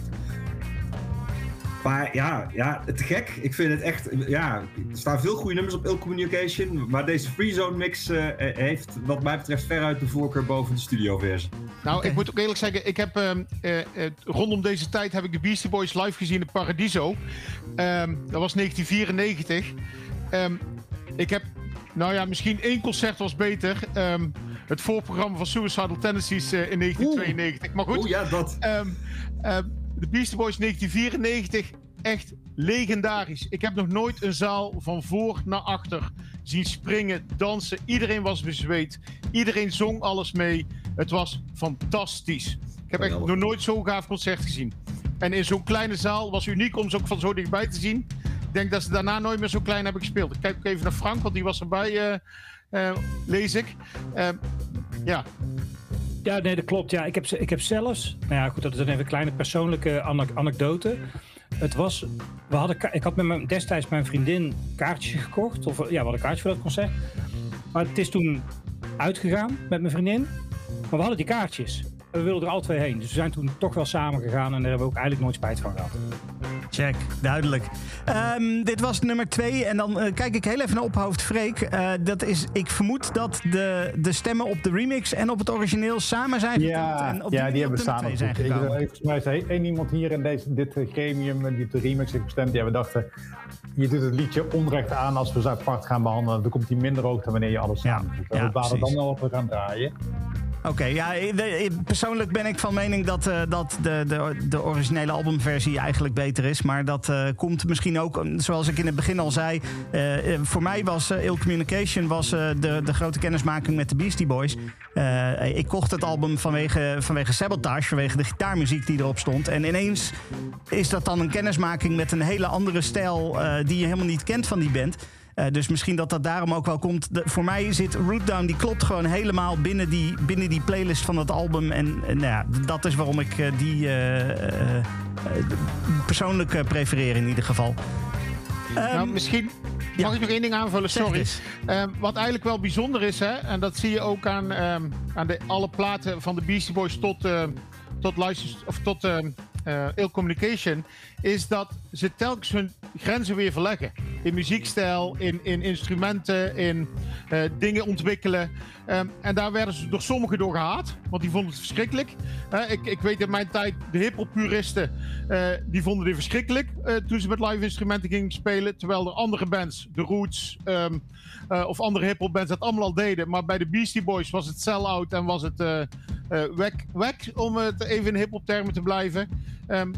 Maar ja, ja, te gek. Ik vind het echt. Ja, er staan veel goede nummers op Ill Communication. Maar deze Freezone mix eh, eh, heeft, wat mij betreft, veruit de voorkeur boven de studioversie. Nou, ik moet ook eerlijk zeggen, ik heb ehm, eh, rondom deze tijd heb ik de Beastie Boys live gezien in Paradiso. Ehm, dat was 1994. Ehm, ik heb, nou ja, misschien één concert was beter. Het voorprogramma van Suicidal Tendencies in 1992. Maar goed. Oeh, ja, dat. De Beastie Boys 1994, echt legendarisch. Ik heb nog nooit een zaal van voor naar achter zien springen, dansen. Iedereen was bezweet. Iedereen zong alles mee. Het was fantastisch. Ik heb echt nog nooit zo'n gaaf concert gezien. En in zo'n kleine zaal was uniek om ze ook van zo dichtbij te zien. Ik denk dat ze daarna nooit meer zo klein hebben gespeeld. Ik kijk ook even naar Frank, want die was erbij, eh, eh, lees ik. Ehm, ja, Ja, nee, dat klopt. Ja, ik, heb, ik heb zelfs, nou ja, goed, dat is dan even een kleine persoonlijke anek- anekdote. Het was, we hadden, ik had met mijn, destijds mijn vriendin kaartjes gekocht. Of ja, we hadden kaartjes voor dat concert. Maar het is toen uitgegaan met mijn vriendin. Maar we hadden die kaartjes. We wilden er al twee heen. Dus we zijn toen toch wel samen gegaan. En daar hebben we ook eigenlijk nooit spijt van gehad. Check, duidelijk. Ehm, dit was nummer twee. En dan eh, kijk ik heel even naar ophoofd Freek. Eh, dat is, ik vermoed dat de, de stemmen op de remix en op het origineel samen zijn geteld. Ja, en op ja die, die op hebben samen zijn gekomen. eh, Volgens mij is er één iemand hier in deze, dit gremium die op de remix heeft gestemd. Die hebben dachten, je doet het liedje onrecht aan als we ze apart gaan behandelen. Dan komt hij minder hoog dan wanneer je alles samen doet. ja, we balen dan wel we gaan draaien. Oké, ja, persoonlijk ben ik van mening dat, eh, dat de, de, de originele albumversie eigenlijk beter is. Maar dat eh, komt misschien ook, eh, zoals ik in het begin al zei. voor mij was Ill Communication was, de, de grote kennismaking met de Beastie Boys. Ik kocht het album vanwege, vanwege Sabotage, vanwege de gitaarmuziek die erop stond. En ineens is dat dan een kennismaking met een hele andere stijl die je helemaal niet kent van die band. Eh, dus misschien dat dat daarom ook wel komt. De- voor mij zit Root Down, die klopt gewoon helemaal binnen die, binnen die playlist van het album. En, en nou ja, dat is waarom ik eh, die eh, persoonlijk prefereer in ieder geval. nou, misschien mag ik nog één ding aanvullen, sorry. Ehm, wat eigenlijk wel bijzonder is, hè, en dat zie je ook aan, ehm, aan de, alle platen van de Beastie Boys tot, ehm, tot, license, of tot ehm, Ill Communication, is dat ze telkens hun grenzen weer verleggen. In muziekstijl, in, in instrumenten, in eh, dingen ontwikkelen. Ehm, en daar werden ze door sommigen door gehaat, want die vonden het verschrikkelijk. Eh, ik, ik weet in mijn tijd, de hip-hop puristen, eh, die vonden dit verschrikkelijk toen ze met live instrumenten gingen spelen. Terwijl er andere bands, The Roots ehm, eh, of andere hip-hop bands, dat allemaal al deden. Maar bij de Beastie Boys was het sell-out en was het wack, wack, om het even in hip-hop termen te blijven. Ehm,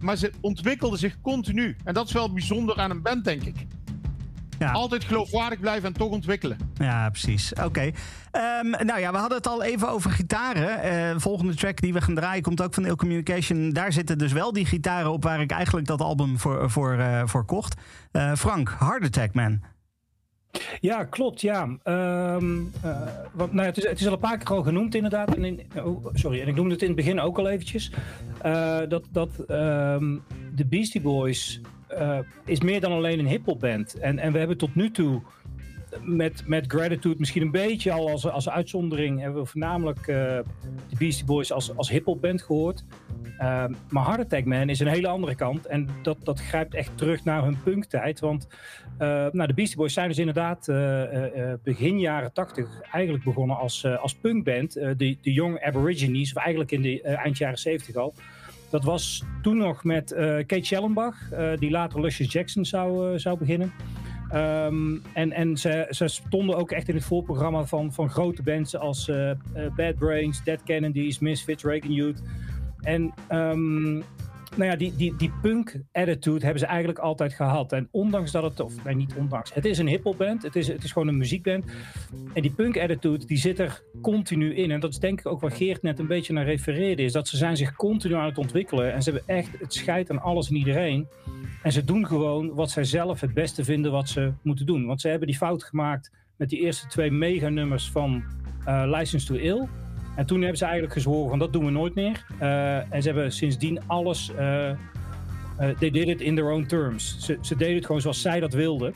maar ze ontwikkelden zich continu. En dat is wel bijzonder aan een band, denk ik. Altijd geloofwaardig blijven en toch ontwikkelen. Ja, precies. Oké. Ehm, nou ja, we hadden het al even over gitaren. Eh, de volgende track die we gaan draaien komt ook van Ill Communication. Daar zitten dus wel die gitaren op waar ik eigenlijk dat album voor, voor, eh, voor kocht. Eh, Frank, Heart Attack Man. Ja, klopt, ja. Ehm, eh, want, nou, het, is, het is al een paar keer al genoemd inderdaad. En oh, sorry, en ik noemde het in het begin ook al eventjes. Eh, dat dat ehm, de Beastie Boys eh, is meer dan alleen een hip-hop band. En, en we hebben tot nu toe met, met Gratitude misschien een beetje al als, als uitzondering... hebben we voornamelijk eh, de Beastie Boys als, als hip-hop band gehoord. Ehm, maar Heart Attack Man is een hele andere kant. En dat, dat grijpt echt terug naar hun punktijd. Want eh, nou, de Beastie Boys zijn dus inderdaad eh, begin jaren tachtig eigenlijk begonnen als, als punkband. De, de Young Aborigines, of eigenlijk in de eind jaren zeventig al. Dat was toen nog met Kate Schellenbach, die later Luscious Jackson zou, zou beginnen. Ehm, en en ze, ze stonden ook echt in het voorprogramma van, van grote bands als eh, eh, Bad Brains, Dead Kennedys, Misfits, Reagan Youth. En ehm, nou ja, die, die, die punk attitude hebben ze eigenlijk altijd gehad. En ondanks dat het, of nee, niet ondanks, het is een hip-hop band, het is, het is gewoon een muziekband. En die punk attitude, die zit er continu in. En dat is denk ik ook waar Geert net een beetje naar refereerde, is dat ze zijn zich continu aan het ontwikkelen. En ze hebben echt het scheid aan alles en iedereen. En ze doen gewoon wat zij zelf het beste vinden wat ze moeten doen. Want ze hebben die fout gemaakt met die eerste twee mega-nummers van eh, License to Ill. En toen hebben ze eigenlijk gezworen van dat doen we nooit meer. Eh, en ze hebben sindsdien alles... eh, they did it in their own terms. Ze, ze deden het gewoon zoals zij dat wilden.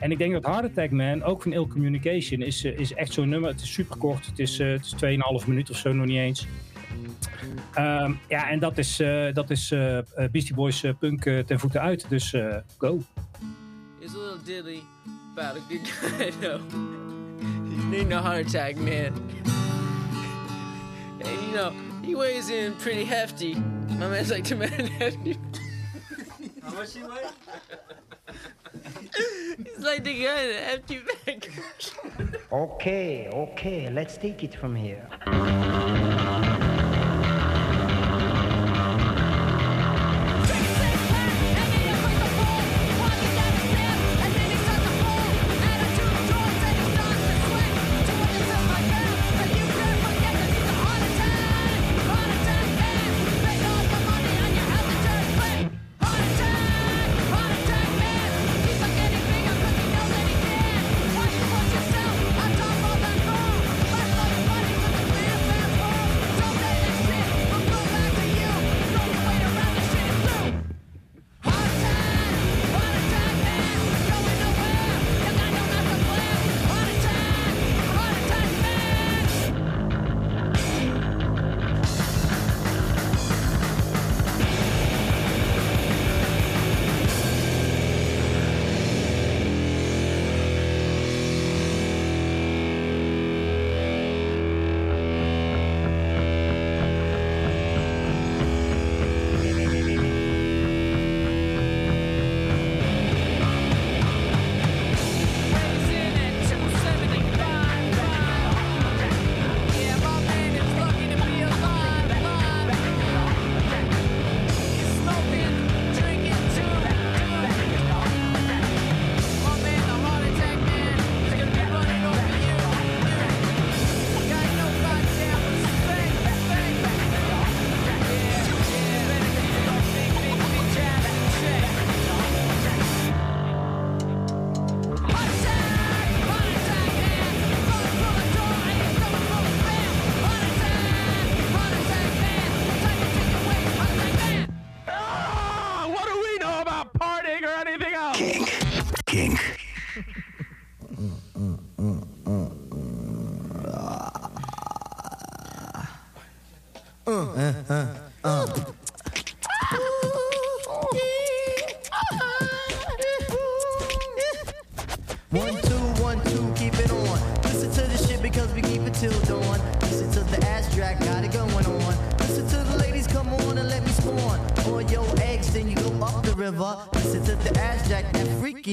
En ik denk dat Heart Attack Man, ook van Ill Communication, is, is echt zo'n nummer. Het is super kort. Het is, het is 2,5 minuut of zo, nog niet eens. Ehm, ja, en dat is, dat is Beastie Boys punk ten voeten uit. Dus go. It's a little dilly about a good guy, though. Name no heart attack, man. And you know, he weighs in pretty hefty. My man's like the man hefty. How much he weigh? He's like the guy in the hefty bag. Okay, okay, let's take it from here.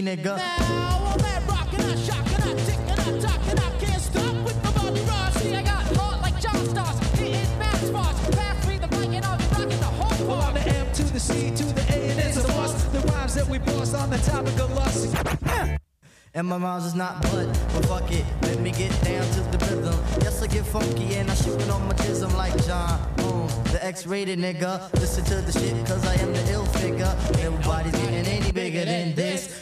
Freaky nigga. Now I'm at rockin', I shockin', I tickin', I talkin', I can't stop with my Bobby Ross. See, I got heart like John Stars, hitting mad spots. Pass me the mic and I'll be rockin' the whole Well, part. on the M to the C to the A, and it's a must. The rhymes that we bust on the topic of lust. And my rhymes is not but, but fuck it, let me get down to the rhythm. Yes, I get funky and I shoot it on my jism like John Holmes, the X-rated nigga. Listen to the shit cause I am the ill figure. Everybody's getting any bigger than this.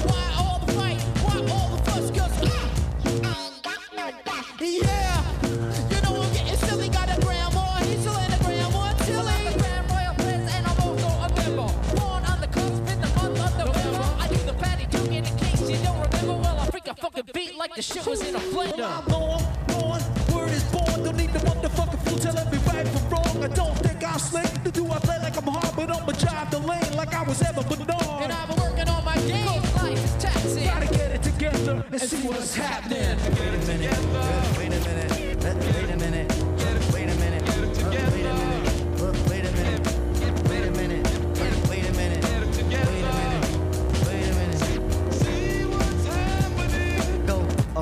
like the shit was in a blender. I'm on, word is born. Don't need the motherfucking fool telling me right from wrong. I don't think I'm slick. To do I play like I'm hard, but I'ma drive the lane like I was ever Bernard. And I've been working on my game. Life is taxing. Gotta get it together and see what's happening.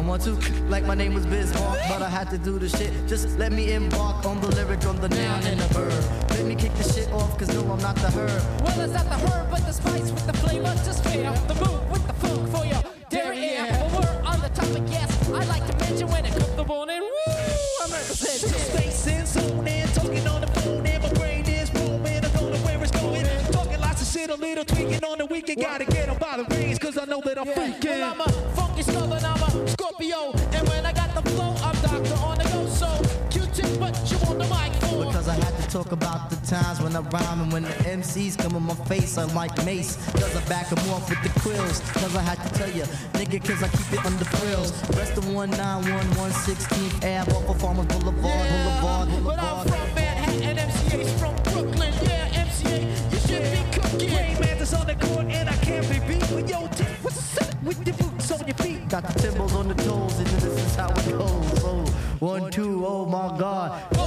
Want to, like my name was Bismarck, but I had to do the shit. Just let me embark on the lyric, on the noun and the verb. Let me kick the shit off, cause no, I'm not the herb. Well, it's not the herb, but the spice with the flavor. Just fade up the move with the funk for your dairy ear. Well, we're on the topic, yes. I like to mention when it comes to morning. Woo! I'm representing. Space in, zone in, talking on the phone, and my brain is booming. I don't know where it's going. Talking lots of shit, a little tweaking on the weekend. Gotta get on by the reins, cause I know that I'm freaking. Well, times when I rhyme and when the MCs come on my face, I like mace. Cause I back 'em off with the quills. Cause I had to tell ya, nigga, cause I keep it under frills. Rest of 191, 116th Ave, off of Farmers Boulevard, Boulevard, But I'm from Manhattan, MCA's from Brooklyn. Yeah, MCA, you should be cooking. Rainman's on the court, and I can't be beat. But yo, Tip, what's up with your boots on your feet? Got the timbals on the toes, and this is how it goes. Oh, one, two, oh my god.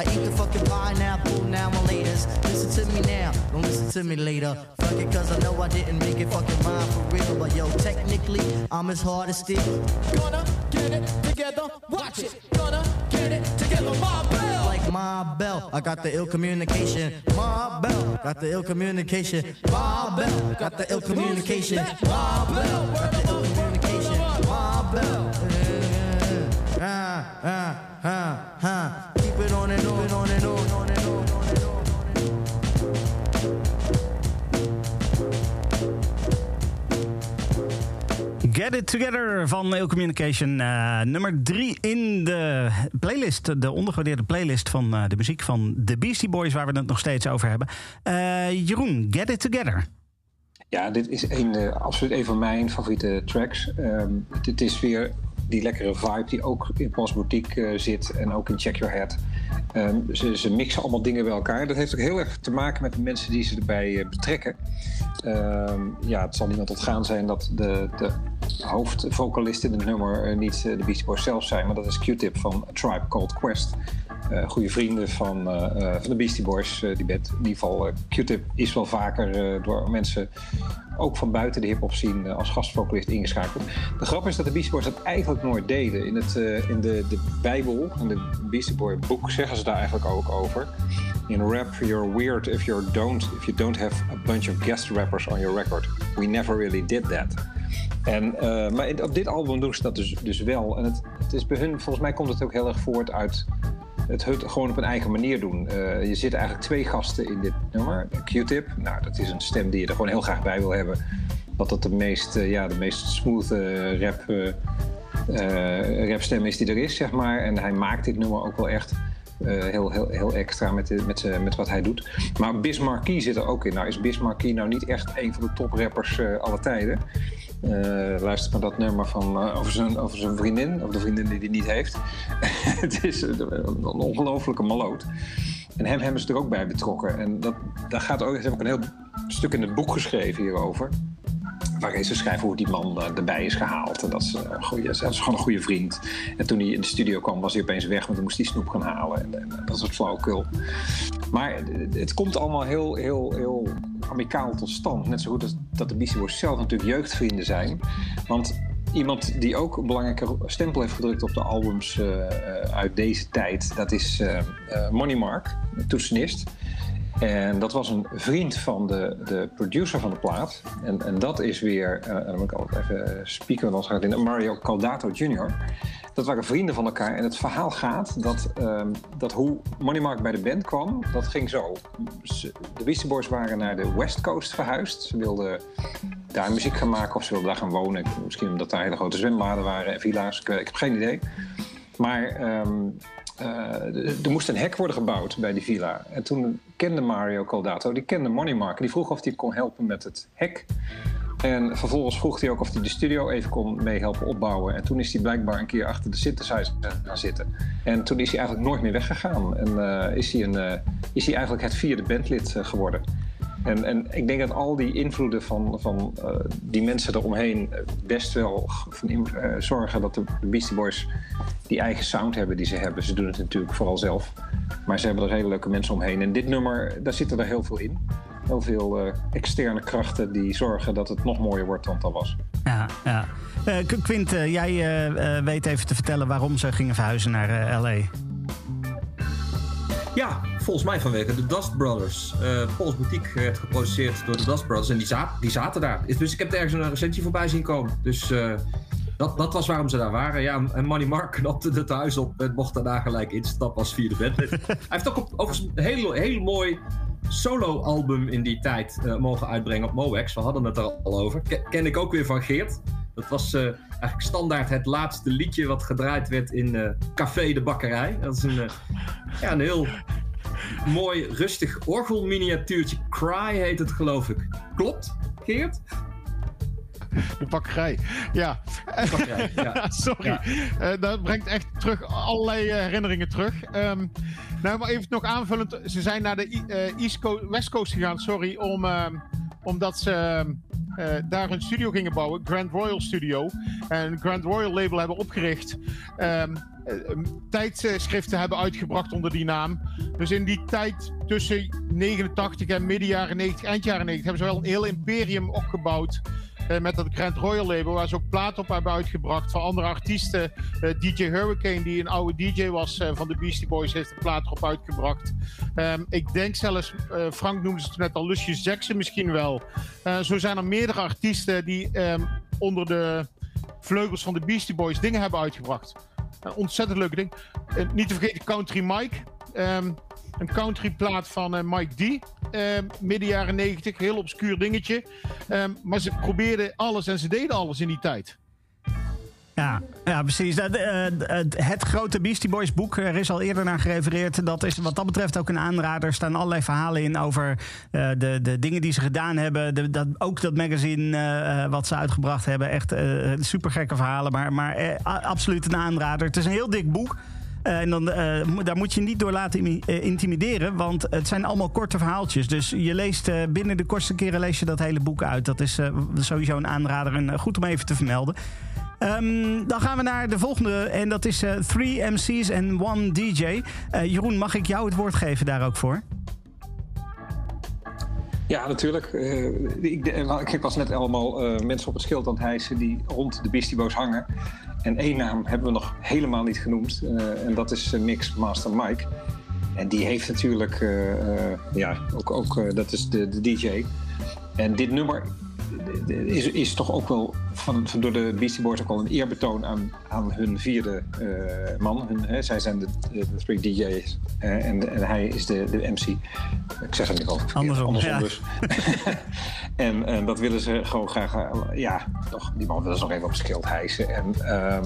I eat the fucking pineapple now and laters. Listen to me now, don't listen to me later. Fuck it, cause I know I didn't make it fucking rhyme for real. But yo, technically, I'm as hard as steel. Gonna get it together, watch it. Gonna get it together, my bell. Like my bell, I got the ill communication. My bell, got the ill communication. My bell, got the ill communication. My bell, got the ill communication. My bell. Ah, ah, ah, ah. Keep it on and on, on and on, on and on, on and on. Get It Together van Ill Communication. eh, nummer drie in de playlist, de ondergewaardeerde playlist van eh, de muziek van de Beastie Boys, waar we het nog steeds over hebben. Eh, Jeroen, Get It Together. Ja, dit is een, eh, absoluut een van mijn favoriete tracks. Ehm, het, het is weer die lekkere vibe die ook in Pas Boutique eh, zit en ook in Check Your Head. Ehm, ze, ze mixen allemaal dingen bij elkaar. Dat heeft ook heel erg te maken met de mensen die ze erbij eh, betrekken. Ehm, ja, het zal niemand ontgaan zijn dat de, de hoofdvocalist in het nummer eh, niet de Beastie Boys zelf zijn, maar dat is Q-Tip van Tribe Called Quest. Goede vrienden van, van de Beastie Boys, die band. In ieder geval, Q-Tip is wel vaker door mensen ook van buiten de hip-hop scene eh, als gastvocalist ingeschakeld. De grap is dat de Beastie Boys dat eigenlijk nooit deden. In, het, eh, in de, de Bijbel, in de Beastie Boy boek, zeggen ze daar eigenlijk ook over. In rap, you're weird if, you don't, if you don't have a bunch of guest rappers on your record. We never really did that. En, eh, maar op dit album doen ze dat dus, dus wel. En het, het is bij hun, volgens mij komt het ook heel erg voort uit het gewoon op een eigen manier doen. Eh, je zit eigenlijk twee gasten in dit nummer. Q-Tip, nou dat is een stem die je er gewoon heel graag bij wil hebben. Dat dat de meest, eh, ja, de meest smooth eh, rap, rapstem is die er is, zeg maar. En hij maakt dit nummer ook wel echt heel, heel, heel extra met, de- met, met wat hij doet. Maar Biz Markie zit er ook in. Nou is Biz Markie nou niet echt een van de toprappers aller tijden. Eh, luister maar dat nummer van, eh, over, zijn, over zijn vriendin, of de vriendin die hij niet heeft. het is een, ongelofelijke maloot. En hem hebben ze er ook bij betrokken. En dat, daar gaat ook, hebben ook een heel stuk in het boek geschreven hierover. Waarin ze schrijven hoe die man eh, erbij is gehaald. En dat is, een goeie, dat is gewoon een goede vriend. En toen hij in de studio kwam, was hij opeens weg, want toen moest hij snoep gaan halen. En, en dat is het flauwekul. Maar het, komt allemaal heel, heel, heel amicaal tot stand. Net zo goed als dat de Beastie zelf natuurlijk jeugdvrienden zijn. Want iemand die ook een belangrijke stempel heeft gedrukt op de albums eh, eh, uit deze tijd, dat is eh, eh, Money Mark, toetsenist. En dat was een vriend van de, de producer van de plaat. En, en dat is weer, eh, dan moet ik altijd even spieken, want gaat in Mario Caldato Jr. Dat waren vrienden van elkaar. En het verhaal gaat dat, ehm, dat hoe Money Mark bij de band kwam, dat ging zo. De Beastie Boys waren naar de West Coast verhuisd. Ze wilden daar muziek gaan maken of ze wilden daar gaan wonen. Misschien omdat daar hele grote zwembaden waren en villa's. Ik, heb geen idee. Maar ehm, eh, er moest een hek worden gebouwd bij die villa. En toen kende Mario Caldato, die kende Money Mark. Die vroeg of hij kon helpen met het hek. En vervolgens vroeg hij ook of hij de studio even kon meehelpen opbouwen. En toen is hij blijkbaar een keer achter de synthesizer gaan zitten. En toen is hij eigenlijk nooit meer weggegaan. En eh, is, hij een, eh, is hij eigenlijk het vierde bandlid eh, geworden. En, en ik denk dat al die invloeden van, van eh, die mensen eromheen eh, best wel van eh, zorgen dat de Beastie Boys die eigen sound hebben die ze hebben. Ze doen het natuurlijk vooral zelf. Maar ze hebben er hele leuke mensen omheen. En dit nummer, daar zitten er heel veel in. Heel veel eh, externe krachten die zorgen dat het nog mooier wordt dan het al was. Ja, ja. Eh, Qu- Quint, jij weet even te vertellen waarom ze gingen verhuizen naar L.A. Ja, volgens mij vanwege de Dust Brothers. Eh Paul's Boutique werd geproduceerd door de Dust Brothers en die, za- die zaten daar. Dus ik heb er ergens een recensie voorbij zien komen. Dus eh, dat, dat was waarom ze daar waren. Ja, en Money Mark knapte het huis op en mocht daarna gelijk instappen als vierde bandlid. Hij heeft ook op, overigens een heel, heel mooi solo-album in die tijd eh, mogen uitbrengen op Moex. We hadden het er al over. Ke- ken ik ook weer van Geert. Dat was eh, eigenlijk standaard het laatste liedje wat gedraaid werd in eh, Café de Bakkerij. Dat is een, eh, ja, een heel mooi, rustig orgelminiatuurtje. Cry heet het, geloof ik. Klopt, Geert? De bakkerij. Ja. bakkerij, ja. Sorry. Ja. Eh, dat brengt echt terug allerlei eh, herinneringen terug. Ehm, nou, maar even nog aanvullend. Ze zijn naar de I- eh, East Coast, West Coast gegaan, sorry, om, ehm, omdat ze ehm, eh, daar een studio gingen bouwen. Grand Royal Studio. En Grand Royal label hebben opgericht. Eh, eh, tijdschriften hebben uitgebracht onder die naam. Dus in die tijd tussen 89 en midden jaren 90, eind jaren 90 hebben ze wel een heel imperium opgebouwd. Met dat Grand Royal label, waar ze ook platen op hebben uitgebracht van andere artiesten. Eh, DJ Hurricane, die een oude DJ was eh, van de Beastie Boys, heeft een plaat erop uitgebracht. Ehm, ik denk zelfs, eh, Frank noemde het net al, Lucius Jackson misschien wel. Zo zijn er meerdere artiesten die ehm, onder de vleugels van de Beastie Boys dingen hebben uitgebracht. Ontzettend leuk ding. Niet te vergeten Country Mike. Ehm, een country plaat van eh, Mike D. Ehm, midden jaren 90. Heel obscuur dingetje. Ehm, maar ze probeerden alles en ze deden alles in die tijd. Ja, ja precies. Dat, eh, het, grote Beastie Boys boek, er is al eerder naar gerefereerd. Dat is wat dat betreft ook een aanrader. Er staan allerlei verhalen in over eh, de, de dingen die ze gedaan hebben. De, dat, ook dat magazine eh, eh, wat ze uitgebracht hebben. Echt eh super gekke verhalen, maar, maar eh, absoluut een aanrader. Het is een heel dik boek. Eh, en dan, eh, daar moet je niet door laten eh, intimideren, want het zijn allemaal korte verhaaltjes. Dus je leest binnen de kortste keren lees je dat hele boek uit. Dat is sowieso een aanrader en goed om even te vermelden. Ehm, dan gaan we naar de volgende en dat is eh, Three MC's en One DJ. Jeroen, mag ik jou het woord geven daar ook voor? Ja, natuurlijk. Eh, ik, de- ik was net allemaal eh, mensen op het schild aan het hijsen die rond de Beastie Boys hangen. En één naam hebben we nog helemaal niet genoemd. eh, en dat is Mix Master Mike. En die heeft natuurlijk, ja, ook, ook dat is de, de DJ. En dit nummer is, is toch ook wel van, van door de Beastie Boys ook al een eerbetoon aan, aan hun vierde eh, man. Hun, hè, zij zijn de, de, de three DJ's en, en hij is de, de MC. Ik zeg het niet over. Andersom, ja. dus. en, en dat willen ze gewoon graag, eh, ja, toch, die man willen ze nog even op schild hijsen. En ehm,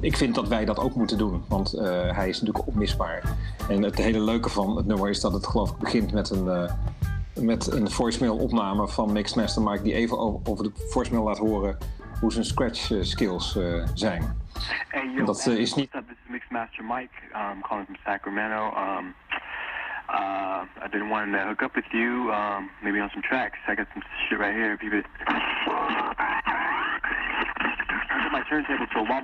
ik vind dat wij dat ook moeten doen, want eh, hij is natuurlijk onmisbaar. En het hele leuke van het nummer is dat het geloof ik begint met een... met een voicemail opname van Mixmaster Mike die even over, over de voicemail laat horen hoe zijn scratch eh, skills eh, zijn. Hey, En dat eh, is niet What's up? This is Mixmaster Mike. Um, calling from Sacramento. Um, uh, I didn't want to hook up with you, um, maybe on some tracks. I got some shit right here. If you could. I my turntable to a wah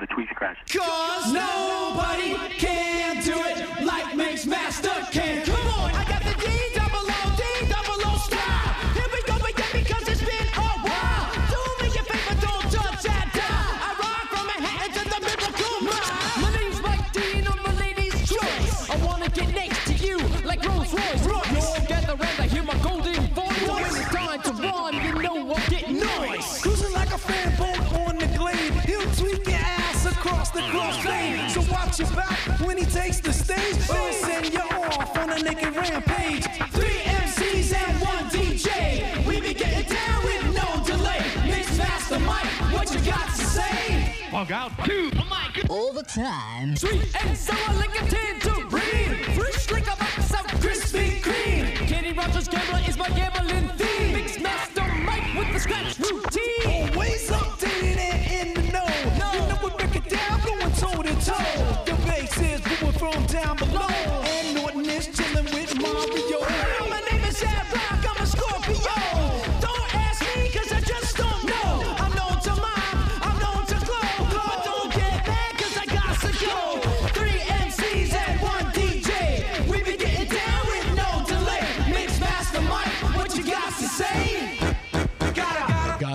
the tweet scratch. Cause nobody can do it like Mix Master can. The cross lane. So watch your back when he takes the stage. Or send you off on a naked rampage. Three MCs and one DJ. We be getting down with no delay. Mix master Mike, what you got to say? Bug out. Two, Mike. All the time. Sweet and sour like a tangerine. Fresh like a box of Krispy Kreme. Kenny Rogers Gambler is my gambling theme.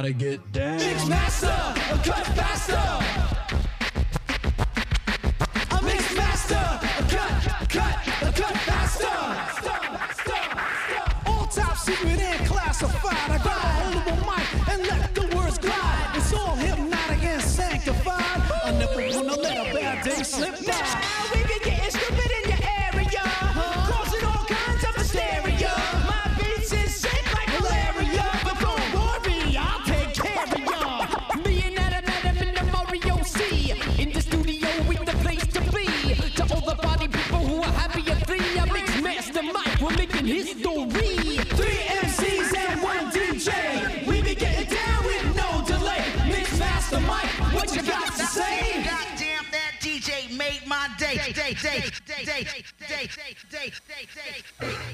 Gotta, Gotta get down. Mix master, cut faster. A mix master, cut, cut, cut faster. All top secret and classified. I got a hold of a mic and let the words glide. It's all hypnotic and sanctified. I never wanna let a bad day slip by.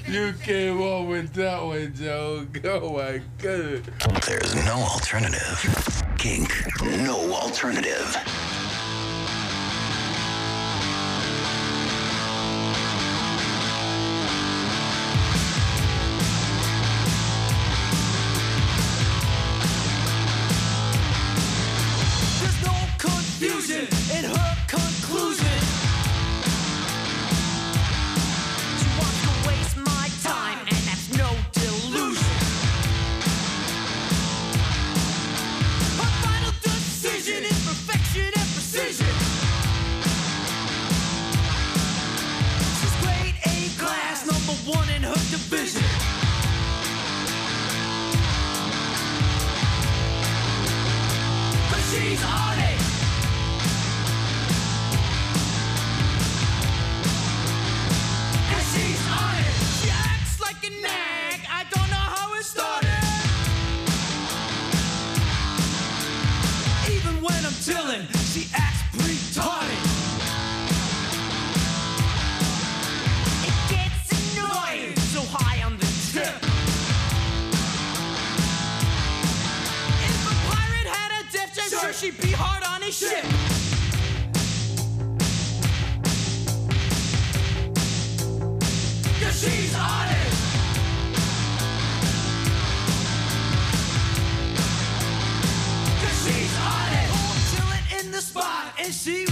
You came on with that one, Joe. Oh my goodness. There's no alternative. Kink, no alternative. There's no confusion in her conclusion. vision. But she's on shit. Cause she's honest. Cause she's honest. Chillin' in the spot and she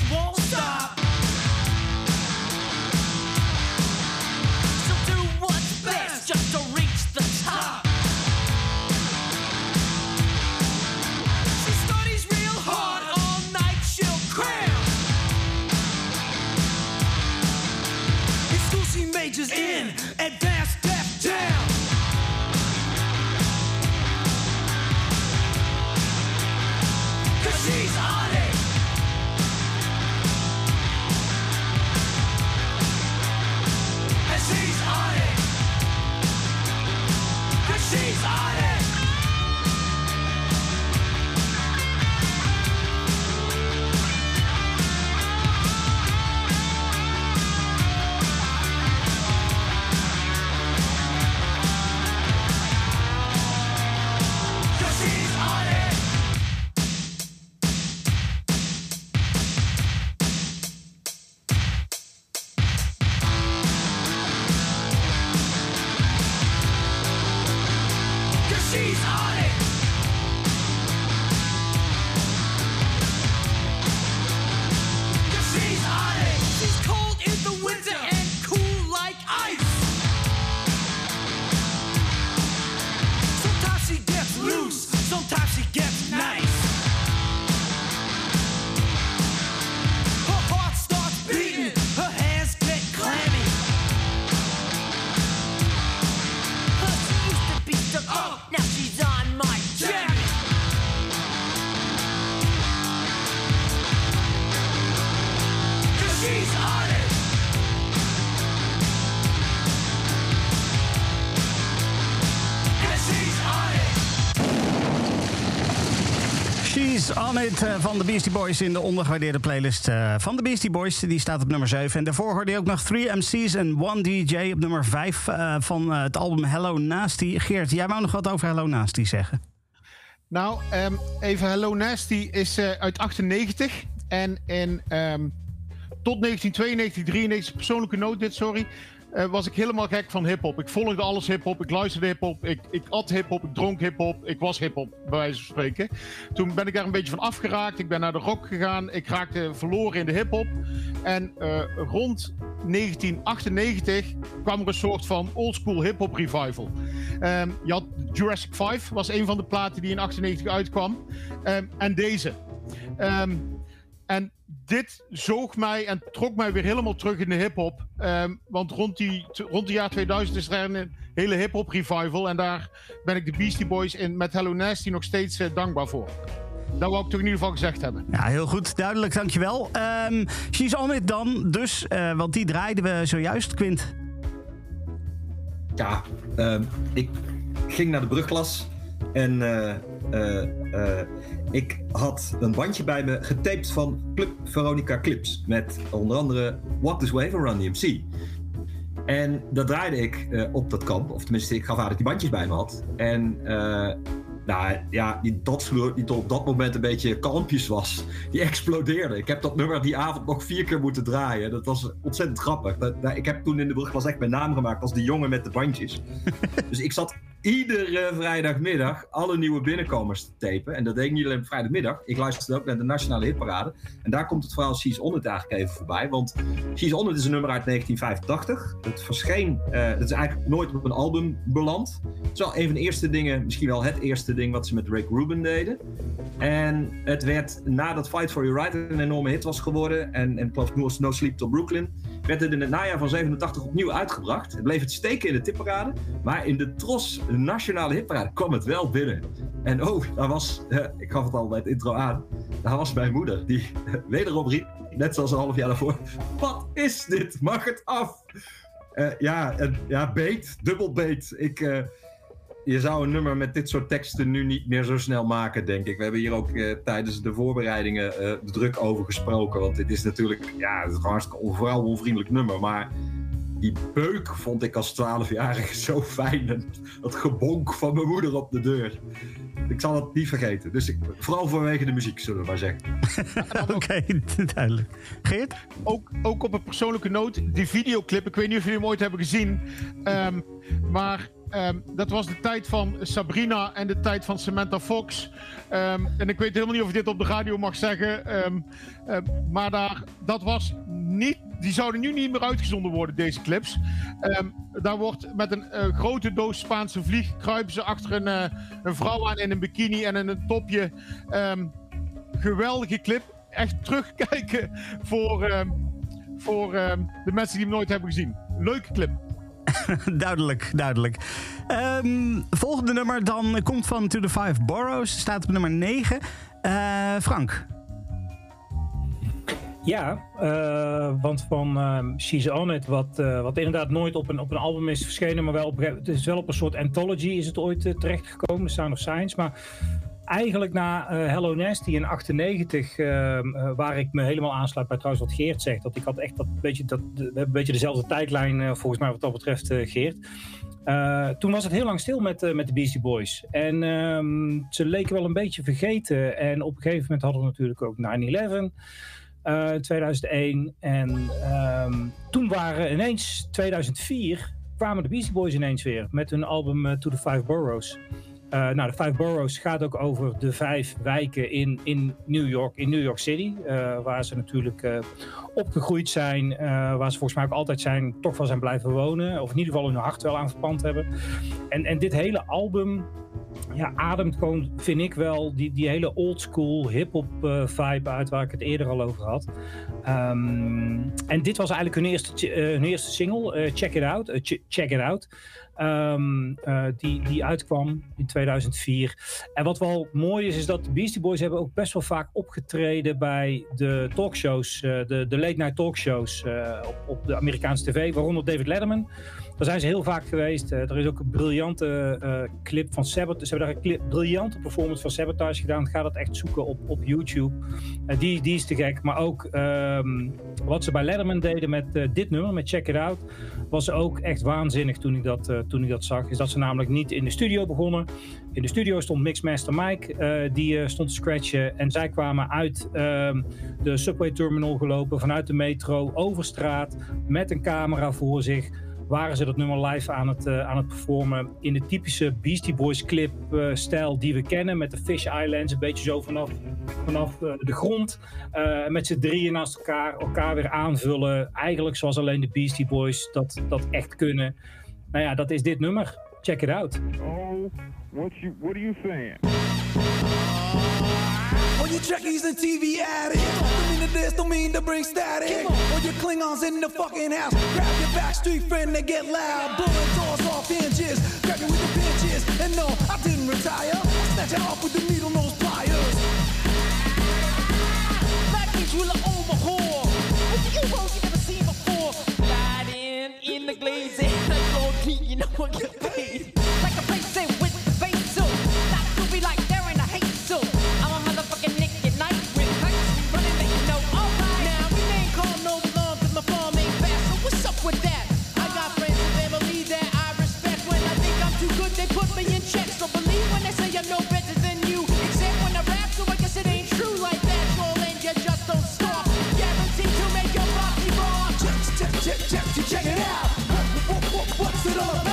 is in. Eh, van de Beastie Boys in de ondergewaardeerde playlist eh, van de Beastie Boys. Die staat op nummer 7. En daarvoor hoorde je ook nog 3 MC's en 1 DJ op nummer 5 eh, van het album Hello Nasty. Geert, jij wou nog wat over Hello Nasty zeggen? Nou, ehm, even Hello Nasty is uit 98. En in, ehm, tot 1992, 93, persoonlijke noot dit, sorry. Eh, was ik helemaal gek van hip-hop. Ik volgde alles hip-hop, ik luisterde hip-hop, ik, ik at hip-hop, ik dronk hip-hop, ik was hip-hop, bij wijze van spreken. Toen ben ik daar een beetje van afgeraakt. Ik ben naar de rock gegaan, ik raakte verloren in de hip-hop. En eh, rond 1998 kwam er een soort van oldschool hip-hop revival. Ehm, je had Jurassic 5, was een van de platen die in 98 uitkwam. Ehm, en deze. Ehm, en dit zoog mij en trok mij weer helemaal terug in de hip-hop. Ehm, want rond, die, rond het jaar 2000 is er een hele hip-hop revival. En daar ben ik de Beastie Boys in, met Hello Nasty nog steeds eh, dankbaar voor. Dat wou ik toch in ieder geval gezegd hebben. Ja, heel goed. Duidelijk, dankjewel. Ehm She's on it dan, dus, eh, want die draaiden we zojuist, Quint. Ja, ehm, ik ging naar de brugklas en eh, eh, eh, ik had een bandje bij me getaped van Club Veronica Clips. Met onder andere What This Way van Run DMC. En dat draaide ik eh, op dat kamp. Of tenminste, ik gaf aan dat ik die bandjes bij me had. En eh, nou ja, die dansvloer die tot op dat moment een beetje kalmpjes was, die explodeerde. Ik heb dat nummer die avond nog vier keer moeten draaien. Dat was ontzettend grappig. Dat, dat- ik heb toen in de brugklas echt mijn naam gemaakt als die jongen met de bandjes. dus ik zat iedere vrijdagmiddag alle nieuwe binnenkomers te tapen. En dat deed ik niet alleen op vrijdagmiddag. Ik luisterde ook naar de Nationale Hitparade. En daar komt het verhaal She's On It eigenlijk even voorbij. Want She's On It is een nummer uit 1985. Het verscheen, eh het is eigenlijk nooit op een album beland. Het is wel een van de eerste dingen, misschien wel het eerste ding wat ze met Rick Rubin deden. En het werd nadat Fight for Your Right een enorme hit was geworden. En, en no Sleep Till Brooklyn. Werd het in het najaar van 87 opnieuw uitgebracht. Het bleef het steken in de tipparade. Maar in de Tros nationale hitparade kwam het wel binnen. En oh, daar was, eh, ik gaf het al bij het intro aan. Daar was mijn moeder. Die eh, wederom riep, net zoals een half jaar daarvoor. Wat is dit? Mag het af? Eh, ja, ja, beet. Dubbel beet. Ik... je zou een nummer met dit soort teksten nu niet meer zo snel maken, denk ik. We hebben hier ook eh, tijdens de voorbereidingen eh, druk over gesproken. Want dit is natuurlijk, ja, het is gewoon hartstikke vooral onvriendelijk nummer. Maar die beuk vond ik als 12-jarige zo fijn. En dat gebonk van mijn moeder op de deur. Ik zal het niet vergeten. Dus ik, vooral vanwege de muziek, zullen we maar zeggen. Oké, duidelijk. Geert? Ook, ook op een persoonlijke noot, die videoclip, ik weet niet of jullie hem ooit hebben gezien. ehm, maar ehm, dat was de tijd van Sabrina en de tijd van Samantha Fox. Ehm, en ik weet helemaal niet of ik dit op de radio mag zeggen. ehm, maar daar, dat was niet. Die zouden nu niet meer uitgezonden worden, deze clips. Daar wordt met een eh, grote doos Spaanse vlieg. kruipen ze achter een, eh, een vrouw aan in een bikini en in een topje. Geweldige clip. Echt terugkijken voor, voor de mensen die hem nooit hebben gezien. Leuke clip. duidelijk, duidelijk. Ehm, volgende nummer dan komt van To The Five Boroughs. Staat op nummer 9. Eh, Frank. Ja, eh, want van ehm She's On It, wat, eh, wat inderdaad nooit op een, op een album is verschenen, maar wel op, het is wel op een soort anthology is het ooit terechtgekomen, The Sound of Science. Maar eigenlijk na eh, Hello Nasty in 98, ehm, eh, waar ik me helemaal aansluit bij trouwens wat Geert zegt, dat ik had echt dat beetje, dat, we hebben een beetje dezelfde tijdlijn eh, volgens mij wat dat betreft, Geert. Toen was het heel lang stil met, met de Beastie Boys. En ehm, ze leken wel een beetje vergeten. En op een gegeven moment hadden we natuurlijk ook 9-11 eh 2001. En ehm, toen waren ineens 2004 kwamen de Beastie Boys ineens weer met hun album To The Five Boroughs. Eh, nou, de Five Boroughs gaat ook over de vijf wijken in, in New York, in New York City. eh, waar ze natuurlijk eh, opgegroeid zijn, waar ze volgens mij ook altijd zijn, toch wel zijn blijven wonen. Of in ieder geval hun hart wel aan verpand hebben. En, en dit hele album ja, ademt gewoon, vind ik wel, die, die hele oldschool hip-hop vibe uit waar ik het eerder al over had. Ehm, en dit was eigenlijk hun eerste, hun eerste single, Check It Out. Ch- Check It Out. Ehm, eh, die, die uitkwam in 2004. En wat wel mooi is, is dat de Beastie Boys hebben ook best wel vaak opgetreden bij de talkshows, eh, de, de late night talkshows eh, op, op de Amerikaanse tv, waaronder David Letterman. Daar zijn ze heel vaak geweest. Eh, er is ook een briljante eh, clip van Sabotage. Ze hebben daar een briljante performance van Sabotage gedaan. Ga dat echt zoeken op, op YouTube. Eh, die, die is te gek. Maar ook ehm, wat ze bij Letterman deden met dit nummer, met Check It Out, was ook echt waanzinnig toen ik, dat, toen ik dat zag. Is dat ze namelijk niet in de studio begonnen. In de studio stond Mixmaster Mike, die stond te scratchen. En zij kwamen uit ehm, de subway terminal gelopen, vanuit de metro, over straat, met een camera voor zich. Waren ze dat nummer live aan het, eh, aan het performen in de typische Beastie Boys clip eh, stijl die we kennen. Met de Fish Islands, een beetje zo vanaf, vanaf eh, de grond. Met z'n drieën naast elkaar, elkaar weer aanvullen. Eigenlijk zoals alleen de Beastie Boys dat, dat echt kunnen. Nou ja, dat is dit nummer. Check it out. Oh, what you what are you saying? You Trekkies and TV addicts. Don't mean to this, don't mean to bring static. All your Klingons in the fucking house. Grab your backstreet friend and get loud. Blowing doors off hinges. Grab you with the pinches. And no, I didn't retire. Snatch it off with the needle nose pliers. That means you'll overhaul. With the Euros you never seen before. Riding in the and the Lord King, you know what get paid. What's it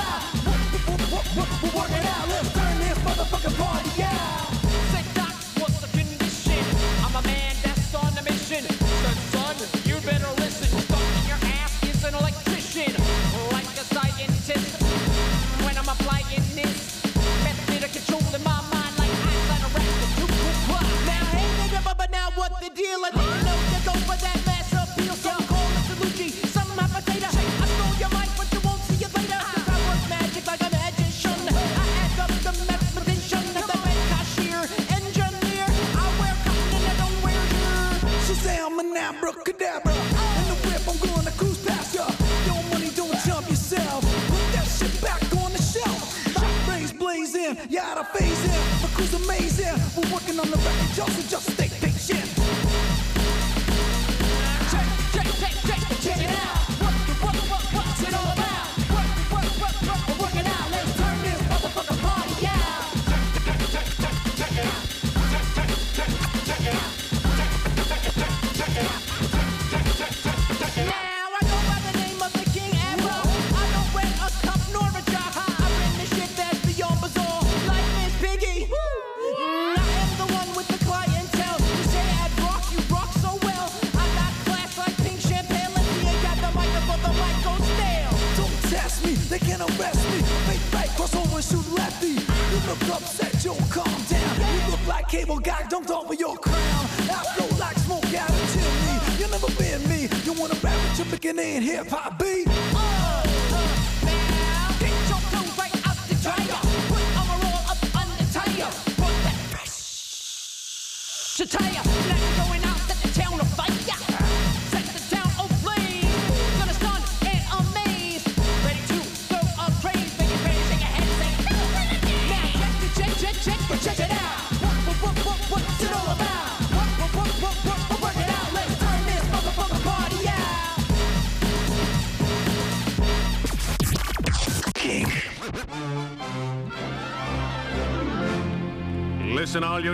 working on the record, y'all, just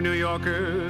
New Yorkers.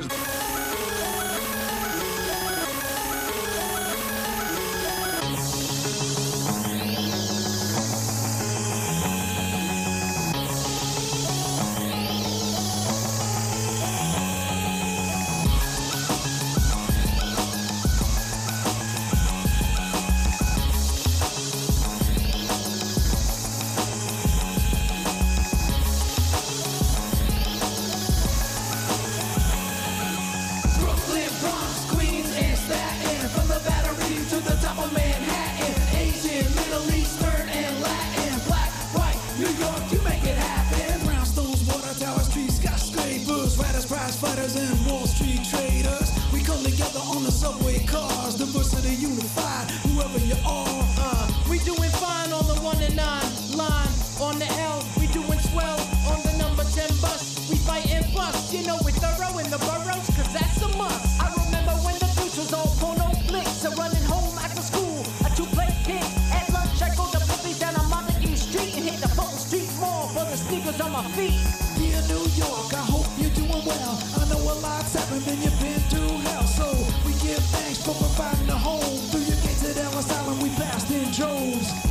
Jones.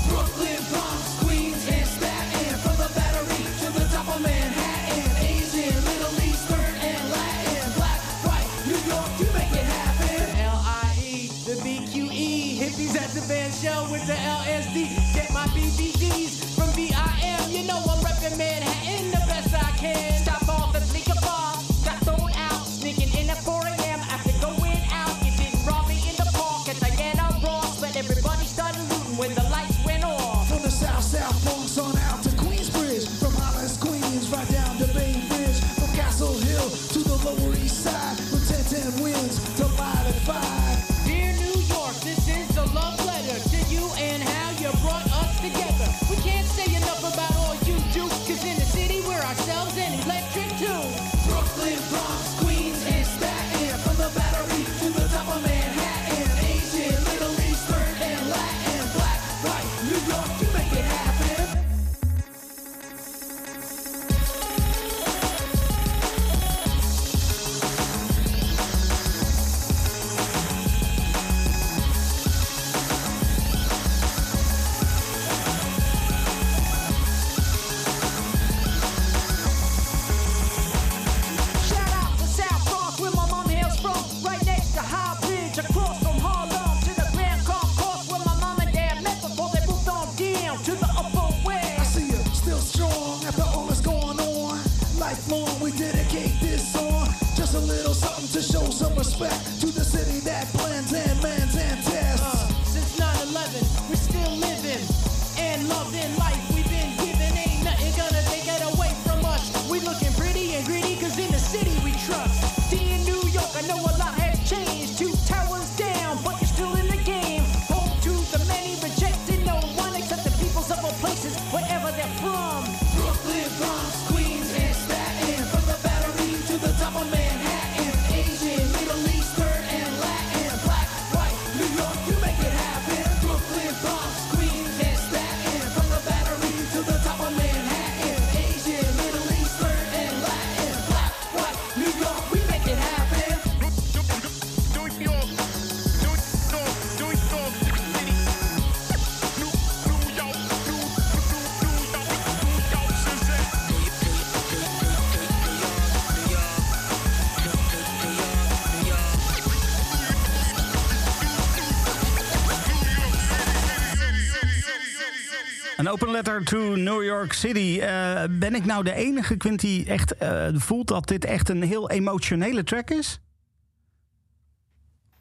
Letter to New York City. Eh, ben ik nou de enige, Quint, die echt eh, voelt dat dit echt een heel emotionele track is?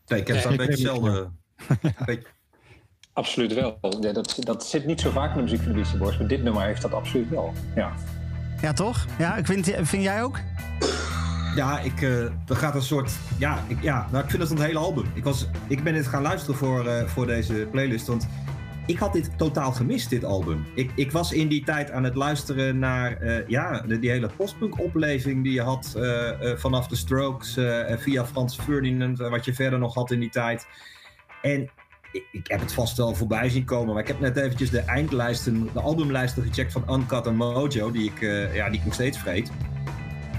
Nee, ik heb Ja, daar een beetje hetzelfde. beetje- Absoluut wel. Ja, dat, dat zit niet zo vaak in de muziek van de Beastie Boys, maar dit nummer heeft dat absoluut wel. Ja. Ja, toch? Ja, ik vind, vind jij ook? Ja, ik, eh er gaat een soort. Ja, ik, ja nou, ik vind het een hele album. Ik, was, ik ben dit gaan luisteren voor, eh, voor deze playlist. Want ik had dit totaal gemist, dit album. Ik, ik was in die tijd aan het luisteren naar eh, ja, die hele postpunk-opleving die je had eh, eh, vanaf de Strokes via Frans Ferdinand, wat je verder nog had in die tijd. En ik, ik heb het vast wel voorbij zien komen, maar ik heb net eventjes de eindlijsten, de albumlijsten gecheckt van Uncut en Mojo, die ik, ja, die nog steeds vreet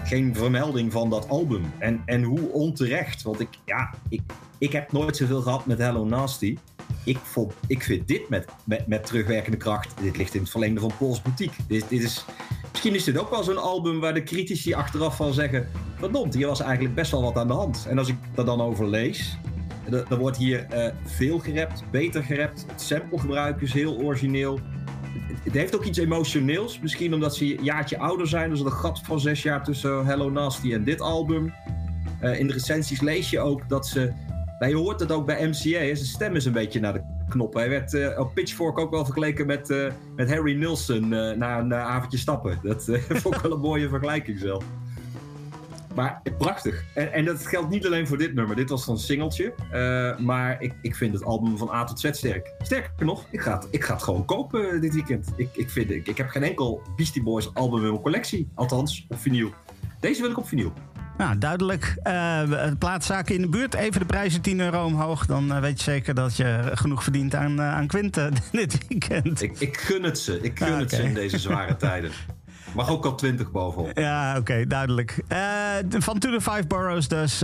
geen vermelding van dat album. En, en hoe onterecht. Want ik, ja, ik, ik heb nooit zoveel gehad met Hello Nasty. Ik, vond, ik vind dit met, met, terugwerkende kracht. Dit ligt in het verlengde van Paul's Boutique. Dit, dit is, misschien is dit ook wel zo'n album waar de critici achteraf van zeggen. Verdomd, hier was eigenlijk best wel wat aan de hand. En als ik er dan over lees. Er wordt hier eh, veel gerapt, beter gerapt. Het samplegebruik is heel origineel. Het- Het heeft ook iets emotioneels. Misschien omdat ze een jaartje ouder zijn. Dus er een gat van zes jaar tussen Hello Nasty en dit album. Eh, in de recensies lees je ook dat ze... Nou, je hoort het ook bij MCA. Zijn stem is een beetje naar de knop. Hij werd eh, op Pitchfork ook wel vergeleken met, eh, met Harry Nilsson eh, na een avondje stappen. Dat vond ik wel een mooie vergelijking zelf. Maar prachtig. En, en dat geldt niet alleen voor dit nummer. Dit was dan een singeltje. Maar ik, ik vind het album van A tot Z sterk. Sterker nog, ik ga het, ik ga het gewoon kopen dit weekend. Ik, ik, vind, ik, ik heb geen enkel Beastie Boys album in mijn collectie. Althans, op vinyl. Deze wil ik op vinyl. Nou, duidelijk. Eh plaatszaken in de buurt. Even de prijzen 10 euro omhoog. Dan eh, weet je zeker dat je genoeg verdient aan, aan Quint eh, dit weekend. Ik, ik gun het ze. Ik gun Ah, het ze in deze zware tijden. Mag ook al 20 bovenop. Ja, oké, duidelijk. De- van To The Five Boroughs dus.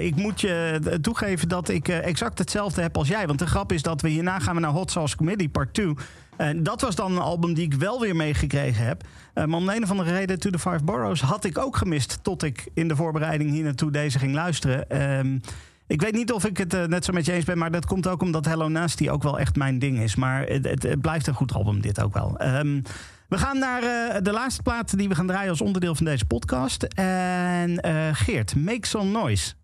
ik moet je toegeven dat ik exact hetzelfde heb als jij. Want de grap is dat we hierna gaan we naar Hot Sauce Committee Part 2. En dat was dan een album die ik wel weer meegekregen heb. Eh, maar om de een of andere reden, To The Five Boroughs had ik ook gemist... tot ik in de voorbereiding hier naartoe deze ging luisteren. Ehm, ik weet niet of ik het eh, net zo met je eens ben... maar dat komt ook omdat Hello Nasty ook wel echt mijn ding is. Maar het, blijft een goed album, dit ook wel. Ehm, we gaan naar eh, de laatste plaat die we gaan draaien als onderdeel van deze podcast. En eh, Geert, Make Some Noise.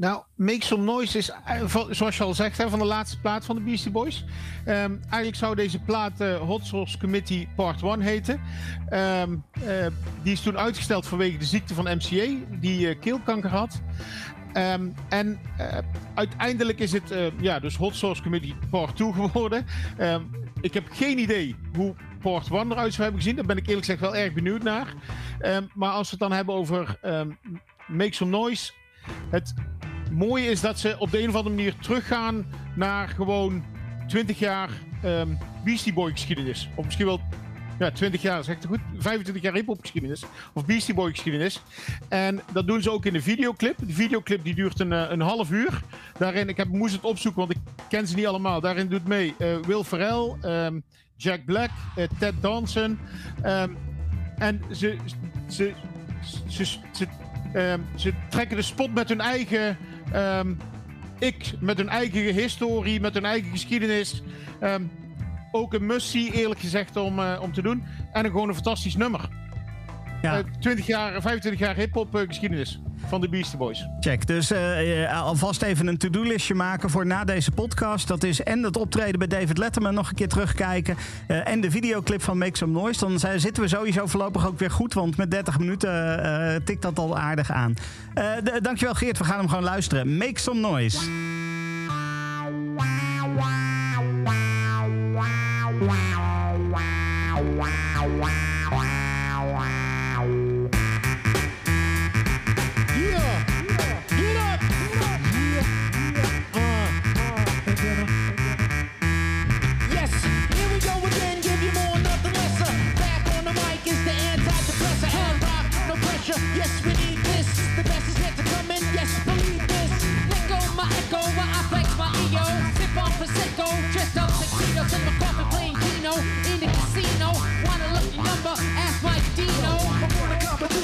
Nou, Make Some Noise is, eh, zoals je al zegt, van de laatste plaat van de Beastie Boys. Ehm, eigenlijk zou deze plaat eh, Hot Sauce Committee Part 1 heten. Ehm, eh, die is toen uitgesteld vanwege de ziekte van MCA, die eh, keelkanker had. Ehm, en uiteindelijk is het ja, dus Hot Sauce Committee Part 2 geworden. Ik heb geen idee hoe Part 1 eruit zou hebben gezien. Daar ben ik eerlijk gezegd wel erg benieuwd naar. Maar als we het dan hebben over Make Some Noise. Het mooie is dat ze op de een of andere manier teruggaan naar gewoon 20 jaar ehm, Beastie Boy geschiedenis. Of misschien wel ja, 20 jaar, zeg ik het goed? 25 jaar hip-hop geschiedenis. Of Beastie Boy geschiedenis. En dat doen ze ook in de videoclip. De videoclip die duurt een, eh, een half uur. Daarin, ik heb, moest het opzoeken, want ik ken ze niet allemaal. Daarin doet mee eh, Will Ferrell, ehm, Jack Black, eh, Ted Danson. ehm, en ze, ze, ze, ze trekken de spot met hun eigen ehm, ik, met hun eigen historie, met hun eigen geschiedenis. Ehm, ook een must-see, eerlijk gezegd, om, eh, om te doen. En een, gewoon een fantastisch nummer. Ja. Eh, 20 jaar, 25 jaar hip-hop eh, geschiedenis van de Beastie Boys. Check. Dus eh, eh, alvast even een to-do-listje maken voor na deze podcast. Dat is en het optreden bij David Letterman nog een keer terugkijken. eh, en de videoclip van Make Some Noise. Dan zijn- zitten we sowieso voorlopig ook weer goed. Want met 30 minuten eh, tikt dat al aardig aan. Eh, dankjewel Geert. We gaan hem gewoon luisteren. Make Some Noise.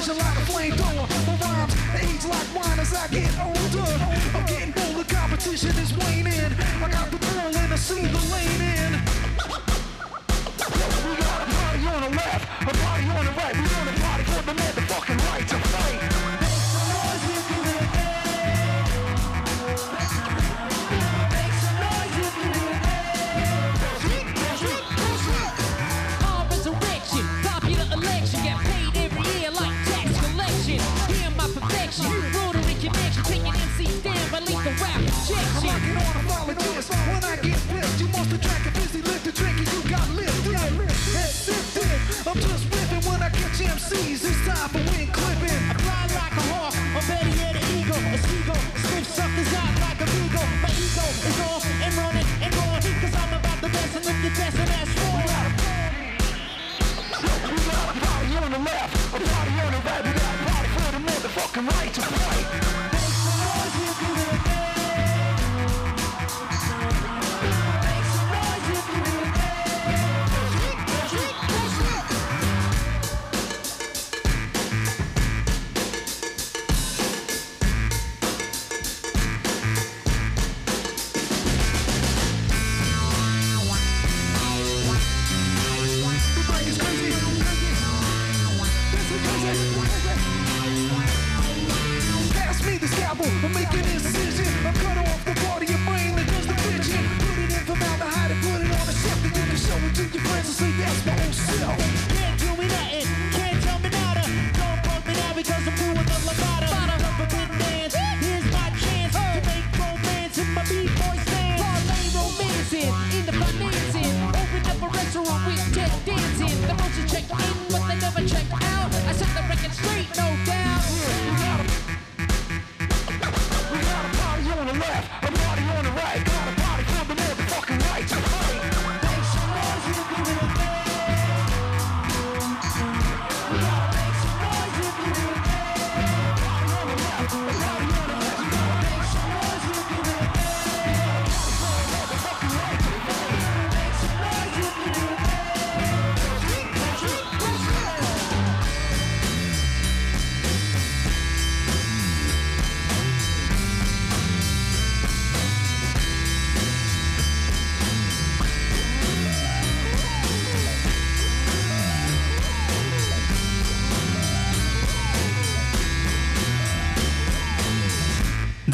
Competition like a flamethrower. My rhymes age like wine as I get older. I'm getting bolder, competition is waning. I got the ball and I see the lane in. We got a party on the left, a party on the right. We on a party for the motherfucking right to fight. Right to fight.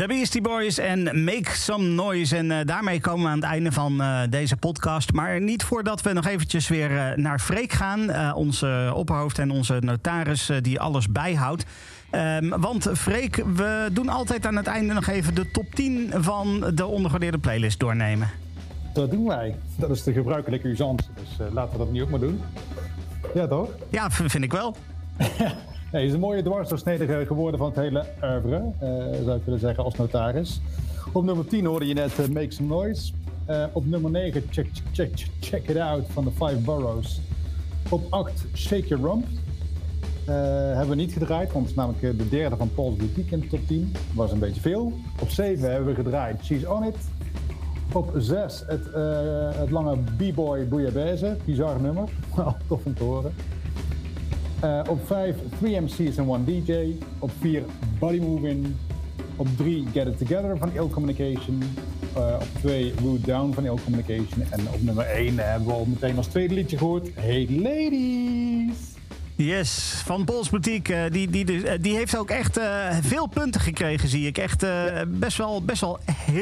De Beastie Boys en Make Some Noise. En eh, daarmee komen we aan het einde van eh, deze podcast. Maar niet voordat we nog eventjes weer eh, naar Freek gaan. onze opperhoofd en onze notaris die alles bijhoudt. Ehm, want Freek, we doen altijd aan het einde nog even de top 10 van de ondergewaardeerde playlist doornemen. Dat doen wij. Dat is de gebruikelijke usance. Dus laten we dat nu ook maar doen. Ja, toch? Ja, vind ik wel. Nee, het is een mooie dwarsdoorsnede geworden van het hele oeuvre, eh, zou ik willen zeggen, als notaris. Op nummer 10 hoorde je net eh, Make Some Noise. Eh, op nummer 9 check, check, check, check It Out van de Five Boroughs. Op 8 Shake Your Rump. Hebben we niet gedraaid, want het is namelijk de derde van Paul's Boutique in de top 10. Dat was een beetje veel. Op 7 hebben we gedraaid She's On It. Op 6 het, het lange B-Boy Bouillabaisse. Bizar nummer. Wel tof om te horen. Eh, op 5 3 MC's en 1 DJ. Op 4 Body Moving. Op 3 Get It Together van Ill Communication. Eh, op 2 Root Down van Ill Communication. En op nummer 1 hebben we al meteen als tweede liedje gehoord. Hey Ladies! Yes, van Pols Boutique. eh, die, die, die heeft ook echt veel punten gekregen, zie ik. Echt best, wel, best wel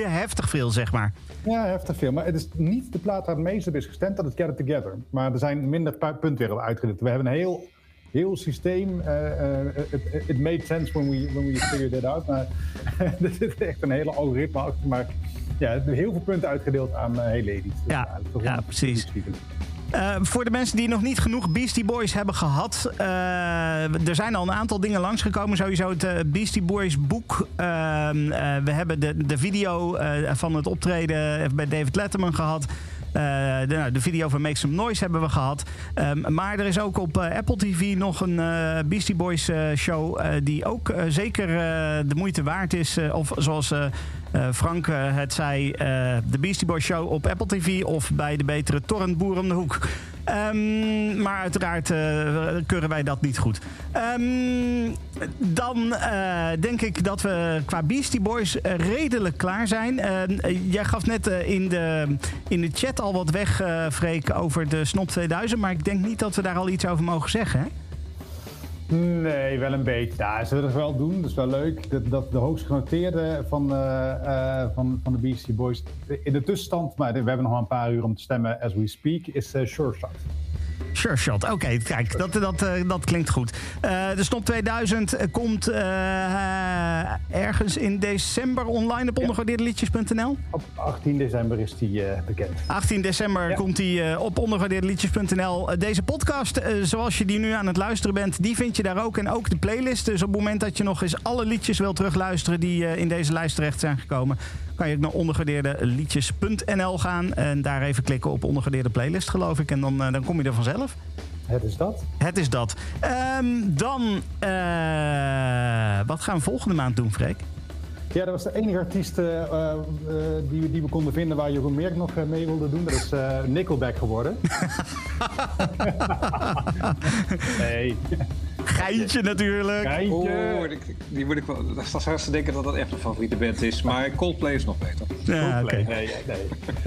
heftig veel, zeg maar. Ja, heftig veel. Maar het is niet de plaat waar het meest op is gestemd, dat het Get It Together. Maar er zijn minder pu- punten weer op uitgedeeld. We hebben een heel, heel systeem. eh, eh, Het it made sense when we, when we figured it out. Maar er zit echt een hele algoritme achter. Maar ja, heel veel punten uitgedeeld aan eh Hey Ladies. Dus Ja, precies. voor de mensen die nog niet genoeg Beastie Boys hebben gehad. eh, er zijn al een aantal dingen langsgekomen. Sowieso het eh, Beastie Boys boek. Ehm, eh, we hebben de, de video van het optreden bij David Letterman gehad. Eh, de, nou, de video van Make Some Noise hebben we gehad. Ehm, maar er is ook op eh, Apple TV nog een eh, Beastie Boys show... die ook zeker de moeite waard is. Of zoals Frank eh, het zei, eh, de Beastie Boys show op Apple TV... of bij de betere torrentboer om de hoek. Ehm, maar uiteraard eh, keuren wij dat niet goed. Ehm, dan eh, denk ik dat we qua Beastie Boys eh, redelijk klaar zijn. Ehm, eh, jij gaf net eh, in, de, in de chat al wat weg, eh Freek, over de Snop 2000. Maar ik denk niet dat we daar al iets over mogen zeggen. Hè? Nee, wel een beetje. Ja, ze willen het wel doen. Dat is wel leuk. Dat, de hoogst genoteerde van, eh, eh, van, van de Beastie Boys in de tussenstand, maar we hebben nog maar een paar uur om te stemmen as we speak, is eh Sure Shot. Sure shot. Oké, kijk, dat, dat, eh, dat klinkt goed. Eh, de Snop 2000 komt eh, ergens in december online op ondergewaardeerdeliedjes.nl. Op 18 december is die bekend. 18 december komt hij eh, op ondergewaardeerdeliedjes.nl. Deze podcast, zoals je die nu aan het luisteren bent, die vind je daar ook. En ook de playlist. Dus op het moment dat je nog eens alle liedjes wil terugluisteren die in deze lijst terecht zijn gekomen, kan je ook naar ondergewaardeerdeliedjes.nl gaan. En daar even klikken op ondergewaardeerde playlist, geloof ik. En dan, eh, dan kom je er vanzelf. Het is dat. Het is dat. Ehm, dan, eh, wat gaan we volgende maand doen, Freek? Ja, dat was de enige artiest eh, eh, die, we- die we konden vinden waar Jeroen Merk nog mee wilde doen. Dat is Nickelback geworden. nee. Geintje natuurlijk. Oh, die, die moet ik wel. Dat is als ze denken dat dat echt mijn favoriete band is. Maar Coldplay is nog beter. Ja, Nee, nee, nee.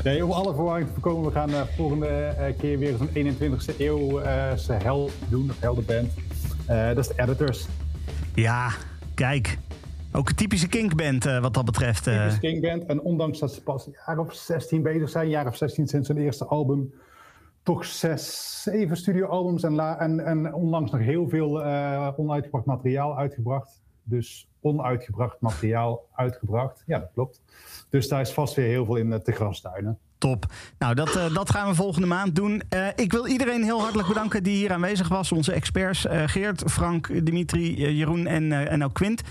nee, om alle verwarring te voorkomen, we gaan de volgende eh, keer weer zo'n 21ste eeuwse held doen, of heldenband. Eh dat is de Editors. Ja, kijk. Ook een typische kinkband eh, wat dat betreft. eh. Typisch King Band. En ondanks dat ze pas een jaar of 16 bezig zijn, een jaar of 16 sinds hun eerste album, toch zes, zeven studioalbums en, en, en onlangs nog heel veel eh, onuitgebracht materiaal uitgebracht. Dus onuitgebracht materiaal uitgebracht. Ja, dat klopt. Dus daar is vast weer heel veel in eh, te grastuinen. Top. Nou, dat, eh, dat gaan we volgende maand doen. Ik wil iedereen heel hartelijk bedanken die hier aanwezig was. Onze experts Geert, Frank, Dimitri, Jeroen en, en ook Quint.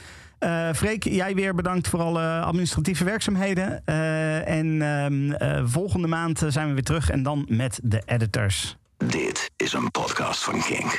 Eh Freek, jij weer bedankt voor alle administratieve werkzaamheden. Eh, en ehm, eh, volgende maand zijn we weer terug en dan met de editors. Dit is een podcast van Kink.